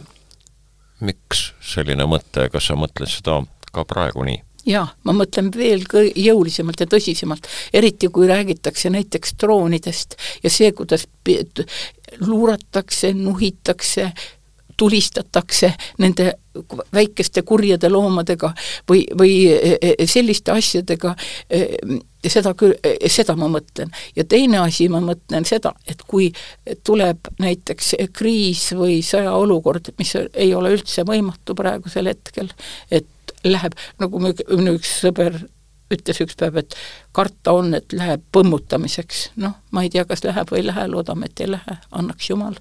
miks selline mõte, kas sa mõtled seda ka praegu nii? Jaa, ma mõtlen veel jõulisemalt ja tõsisemalt, eriti kui räägitakse näiteks droonidest ja see, kuidas luuratakse, nuhitakse, tulistatakse nende väikeste kurjade loomadega või, või e, e, selliste asjadega, e, seda küll, seda ma mõtlen. ja teine asi, ma mõtlen seda, et kui tuleb näiteks kriis või sõjaolukord, mis ei ole üldse võimatu praegusel hetkel, et läheb, nagu minu üks sõber ütles üks päev, et karta on, et läheb põmmutamiseks. noh, ma ei tea, kas läheb või ei lähe, loodame, et ei lähe, annaks jumal.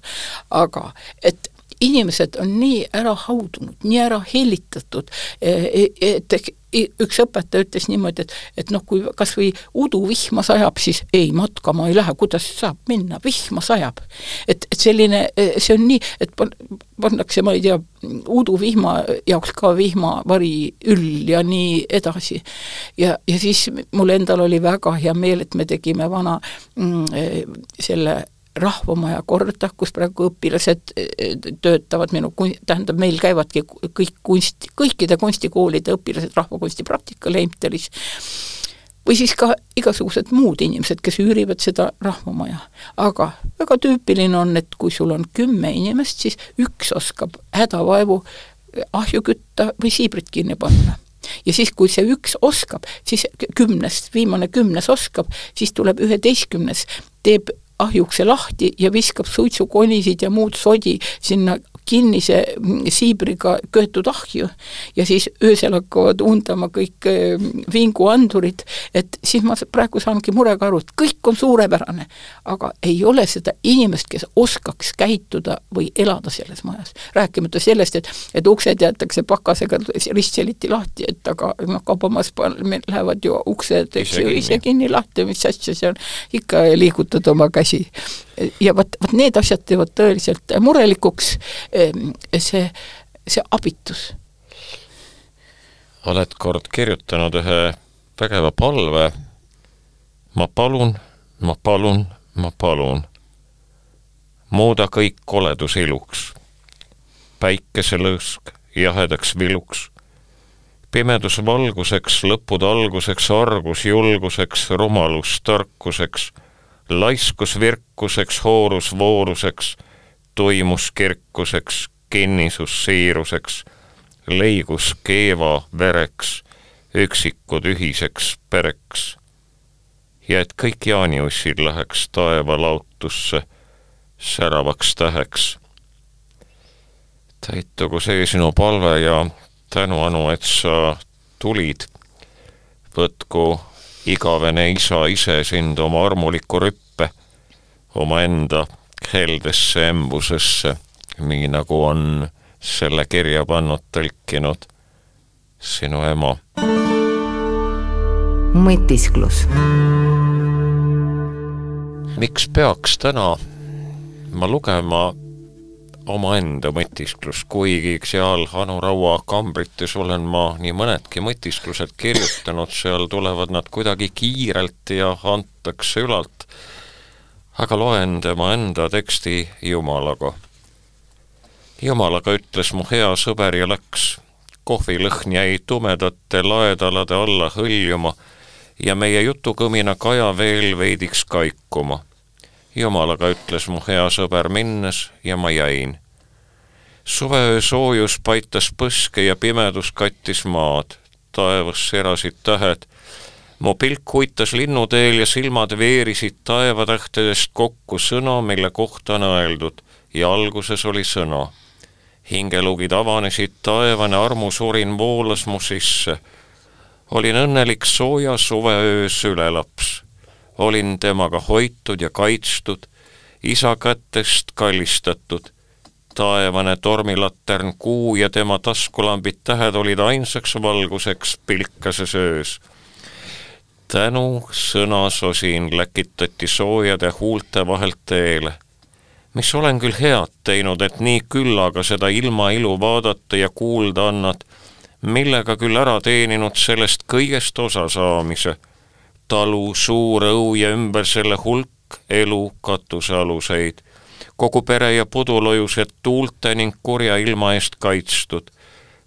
aga et inimesed on nii ära haudunud, nii ära hellitatud, et üks õpetaja ütles niimoodi, et, et noh, kui kas või uduvihma sajab, siis ei, matkama ei lähe, kuidas saab minna, vihma sajab. et, et selline, see on nii, et pannakse, ma ei tea, uduvihma jaoks ka vihmavari üll ja nii edasi. ja, ja siis mul endal oli väga hea meel, et me tegime vana mm, selle rahvamaja korda, kus praegu õpilased eh, töötavad, minu kun-, tähendab, meil käivadki kõik kunst, kõikide kunstikoolide õpilased rahvakunsti praktikal Heimtalis, või siis ka igasugused muud inimesed, kes üürivad seda rahvamaja. aga väga tüüpiline on, et kui sul on kümme inimest, siis üks oskab hädavaevu ahju kütta või siibrit kinni panna ja siis, kui see üks oskab, siis kümnest, viimane kümnes oskab, siis tuleb üheteistkümnes, teeb ahjukse lahti ja viskab suitsukonisid ja muud sodi sinna kinnise siibriga köetud ahju ja siis öösel hakkavad undama kõik eh, vinguandurid, et siis ma praegu saangi murega aru, et kõik on suurepärane, aga ei ole seda inimest, kes oskaks käituda või elada selles majas. rääkimata sellest, et, et uksed jäetakse pakasega ristseliti lahti, et aga noh, kaubamajas lähevad ju uksed, eks ju, ise kinni lahti, mis asja seal, ikka liigutad oma käsi. Ja vot, vot need asjad teevad tõeliselt murelikuks, see, see abitus. oled kord kirjutanud ühe vägeva palve, ma palun, ma palun, ma palun, muuda kõik koledus iluks, päikeselõõsk jahedaks viluks, pimedus valguseks, lõppude alguseks, argus julguseks, rumalus tarkuseks. Laiskus virkuseks, hoorus vooruseks, tuimus kirkuseks, kinnisus siiruseks, leigus keeva vereks, üksikud ühiseks pereks. ja et kõik jaaniussid läheks taeva lautusse säravaks täheks. täitugu see sinu palve ja tänu, Anu, et sa tulid. võtku igavene isa ise sind oma armuliku rüppe omaenda heldesse embusesse, nii nagu on selle kirja pannud, tõlkinud sinu ema. mõtisklus. miks peaks täna ma lugema omaenda mõtisklus, kuigi seal Anu Raua kambrites olen ma nii mõnedki mõtisklused kirjutanud, seal tulevad nad kuidagi kiirelt ja antakse ülalt, aga loen tema enda teksti Jumalaga. Jumalaga ütles mu hea sõber ja läks, kohvilõhn jäi tumedate laedalade alla hõljuma ja meie jutukõmina kaja veel veidiks kaikuma jumalaga ütles mu hea sõber minnes ja ma jäin. suveöö soojus paitas põske ja pimedus kattis maad, taevas serasid tähed. Mu pilk huitas linnuteel ja silmad veerisid taevatähtedest kokku sõna, mille kohta on öeldud ja alguses oli sõna. hingelugid avanesid, taevane armusurin voolas mu sisse. olin õnnelik sooja suveöö sülelaps olin temaga hoitud ja kaitstud, isa kätest kallistatud. taevane tormilatern, kuu ja tema taskulambid tähed olid ainsaks valguseks pilkases öös. Tänu sõnasosin läkitati soojade huulte vahelt teele. mis olen küll head teinud, et nii küllaga seda ilmailu vaadata ja kuulda annad, millega küll ära teeninud sellest kõigest osa saamise talu, suur õu ja ümber selle hulk elu katusealuseid. kogu pere ja pudulojused tuulte ning kurja ilma eest kaitstud.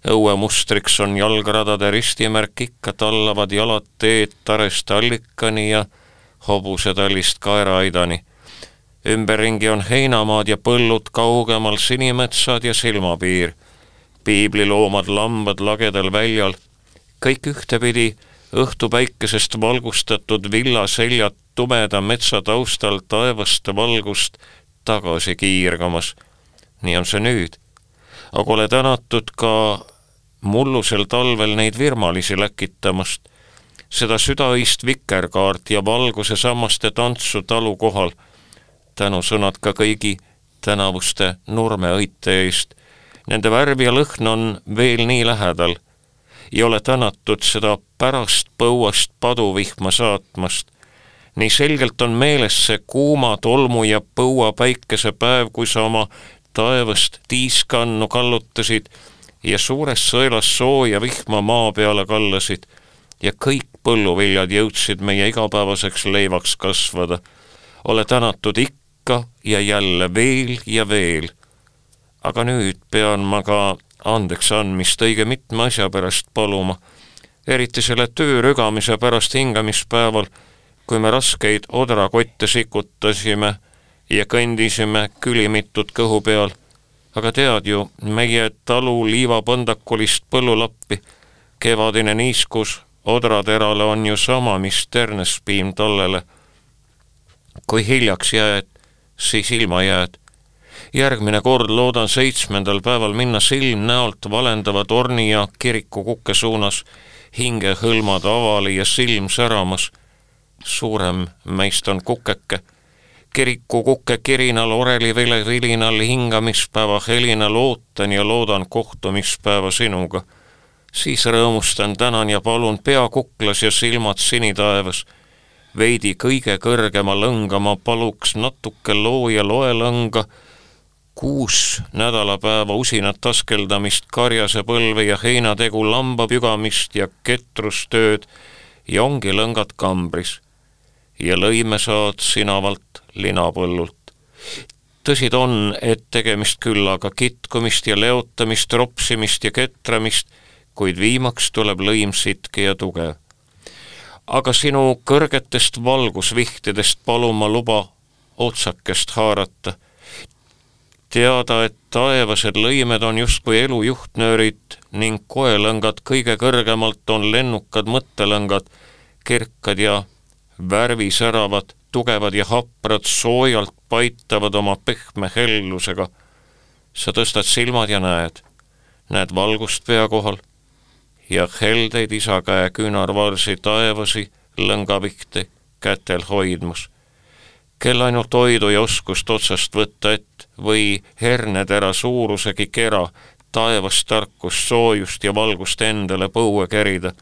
Õue mustriks on jalgradade ristimärk, ikka tallavad jalad teed Tarest allikani ja hobusetallist kaeraaidani. ümberringi on heinamaad ja põllud, kaugemal sinimetsad ja silmapiir. piibliloomad, lambad lagedal väljal, kõik ühtepidi õhtupäikesest valgustatud villaseljad tumeda metsa taustal taevast valgust tagasi kiirgamas. nii on see nüüd. aga ole tänatud ka mullusel talvel neid virmalisi läkitamast, seda südaist vikerkaart ja valguse sammaste tantsu talu kohal, tänusõnad ka kõigi tänavuste nurmeõite eest. Nende värv ja lõhn on veel nii lähedal ja ole tänatud seda pärast põuast paduvihma saatmast. nii selgelt on meeles see kuuma tolmu ja põua päikesepäev, kui sa oma taevast tiiskannu kallutasid ja suures sõelas sooja vihma maa peale kallasid ja kõik põlluviljad jõudsid meie igapäevaseks leivaks kasvada. ole tänatud ikka ja jälle veel ja veel. aga nüüd pean ma ka andeks andmist õige mitme asja pärast paluma, eriti selle töö rügamise pärast hingamispäeval, kui me raskeid odrakotte sikutasime ja kõndisime külimitud kõhu peal. Aga tead ju, meie talu liivapõndakulist põllulappi, kevadine niiskus odraterale on ju sama, mis ternespiim tallele. kui hiljaks jääd, siis ilma jääd. järgmine kord loodan seitsmendal päeval minna silmnäolt valendava torni ja kiriku kukke suunas, hinge hõlmad avali ja silm säramas. suurem meist on kukeke kiriku kuke kirinal, orelivile vilinal, hingamispäeva helinal ootan ja loodan kohtumispäeva sinuga. siis rõõmustan, tänan ja palun pea kuklas ja silmad sinitaevas. veidi kõige kõrgema lõnga ma paluks natuke looja loelõnga, kuus nädalapäeva usinat askeldamist, karjase põlve ja heinategu lamba pügamist ja ketrustööd ja ongi lõngad kambris. ja lõime saad sinavalt linapõllult. tõsi ta on, et tegemist küll aga kitkumist ja leotamist, ropsimist ja ketramist, kuid viimaks tuleb lõim sitke ja tugev. aga sinu kõrgetest valgusvihtedest palun ma luba otsakest haarata. teada, et taevased lõimed on justkui elu juhtnöörid ning koelõngad kõige kõrgemalt on lennukad mõttelõngad, kerkad ja värvisäravad tugevad ja haprad soojalt paitavad oma pehme hellusega. sa tõstad silmad ja näed, näed valgust pea kohal ja heldeid isa käe küünarvarsi taevasi lõngapihti kätel hoidmas. kel ainult toidu ja oskust otsast võtta ett või hernetera suurusegi kera taevast tarkust, soojust ja valgust endale põue kerida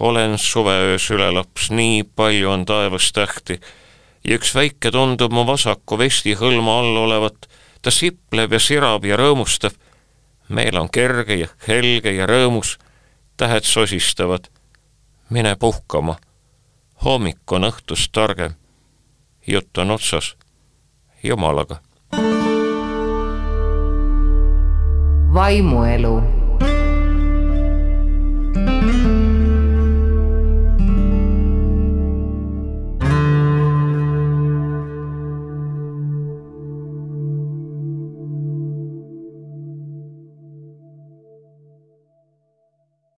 olen suveöö sülelaps, nii palju on taevas tähti ja üks väike tundub mu vasaku vestihõlma all olevat, ta sipleb ja sirab ja rõõmustab. meel on kerge ja helge ja rõõmus, tähed sosistavad. mine puhkama, hommik on õhtust targem. jutt on otsas, Jumalaga. vaimuelu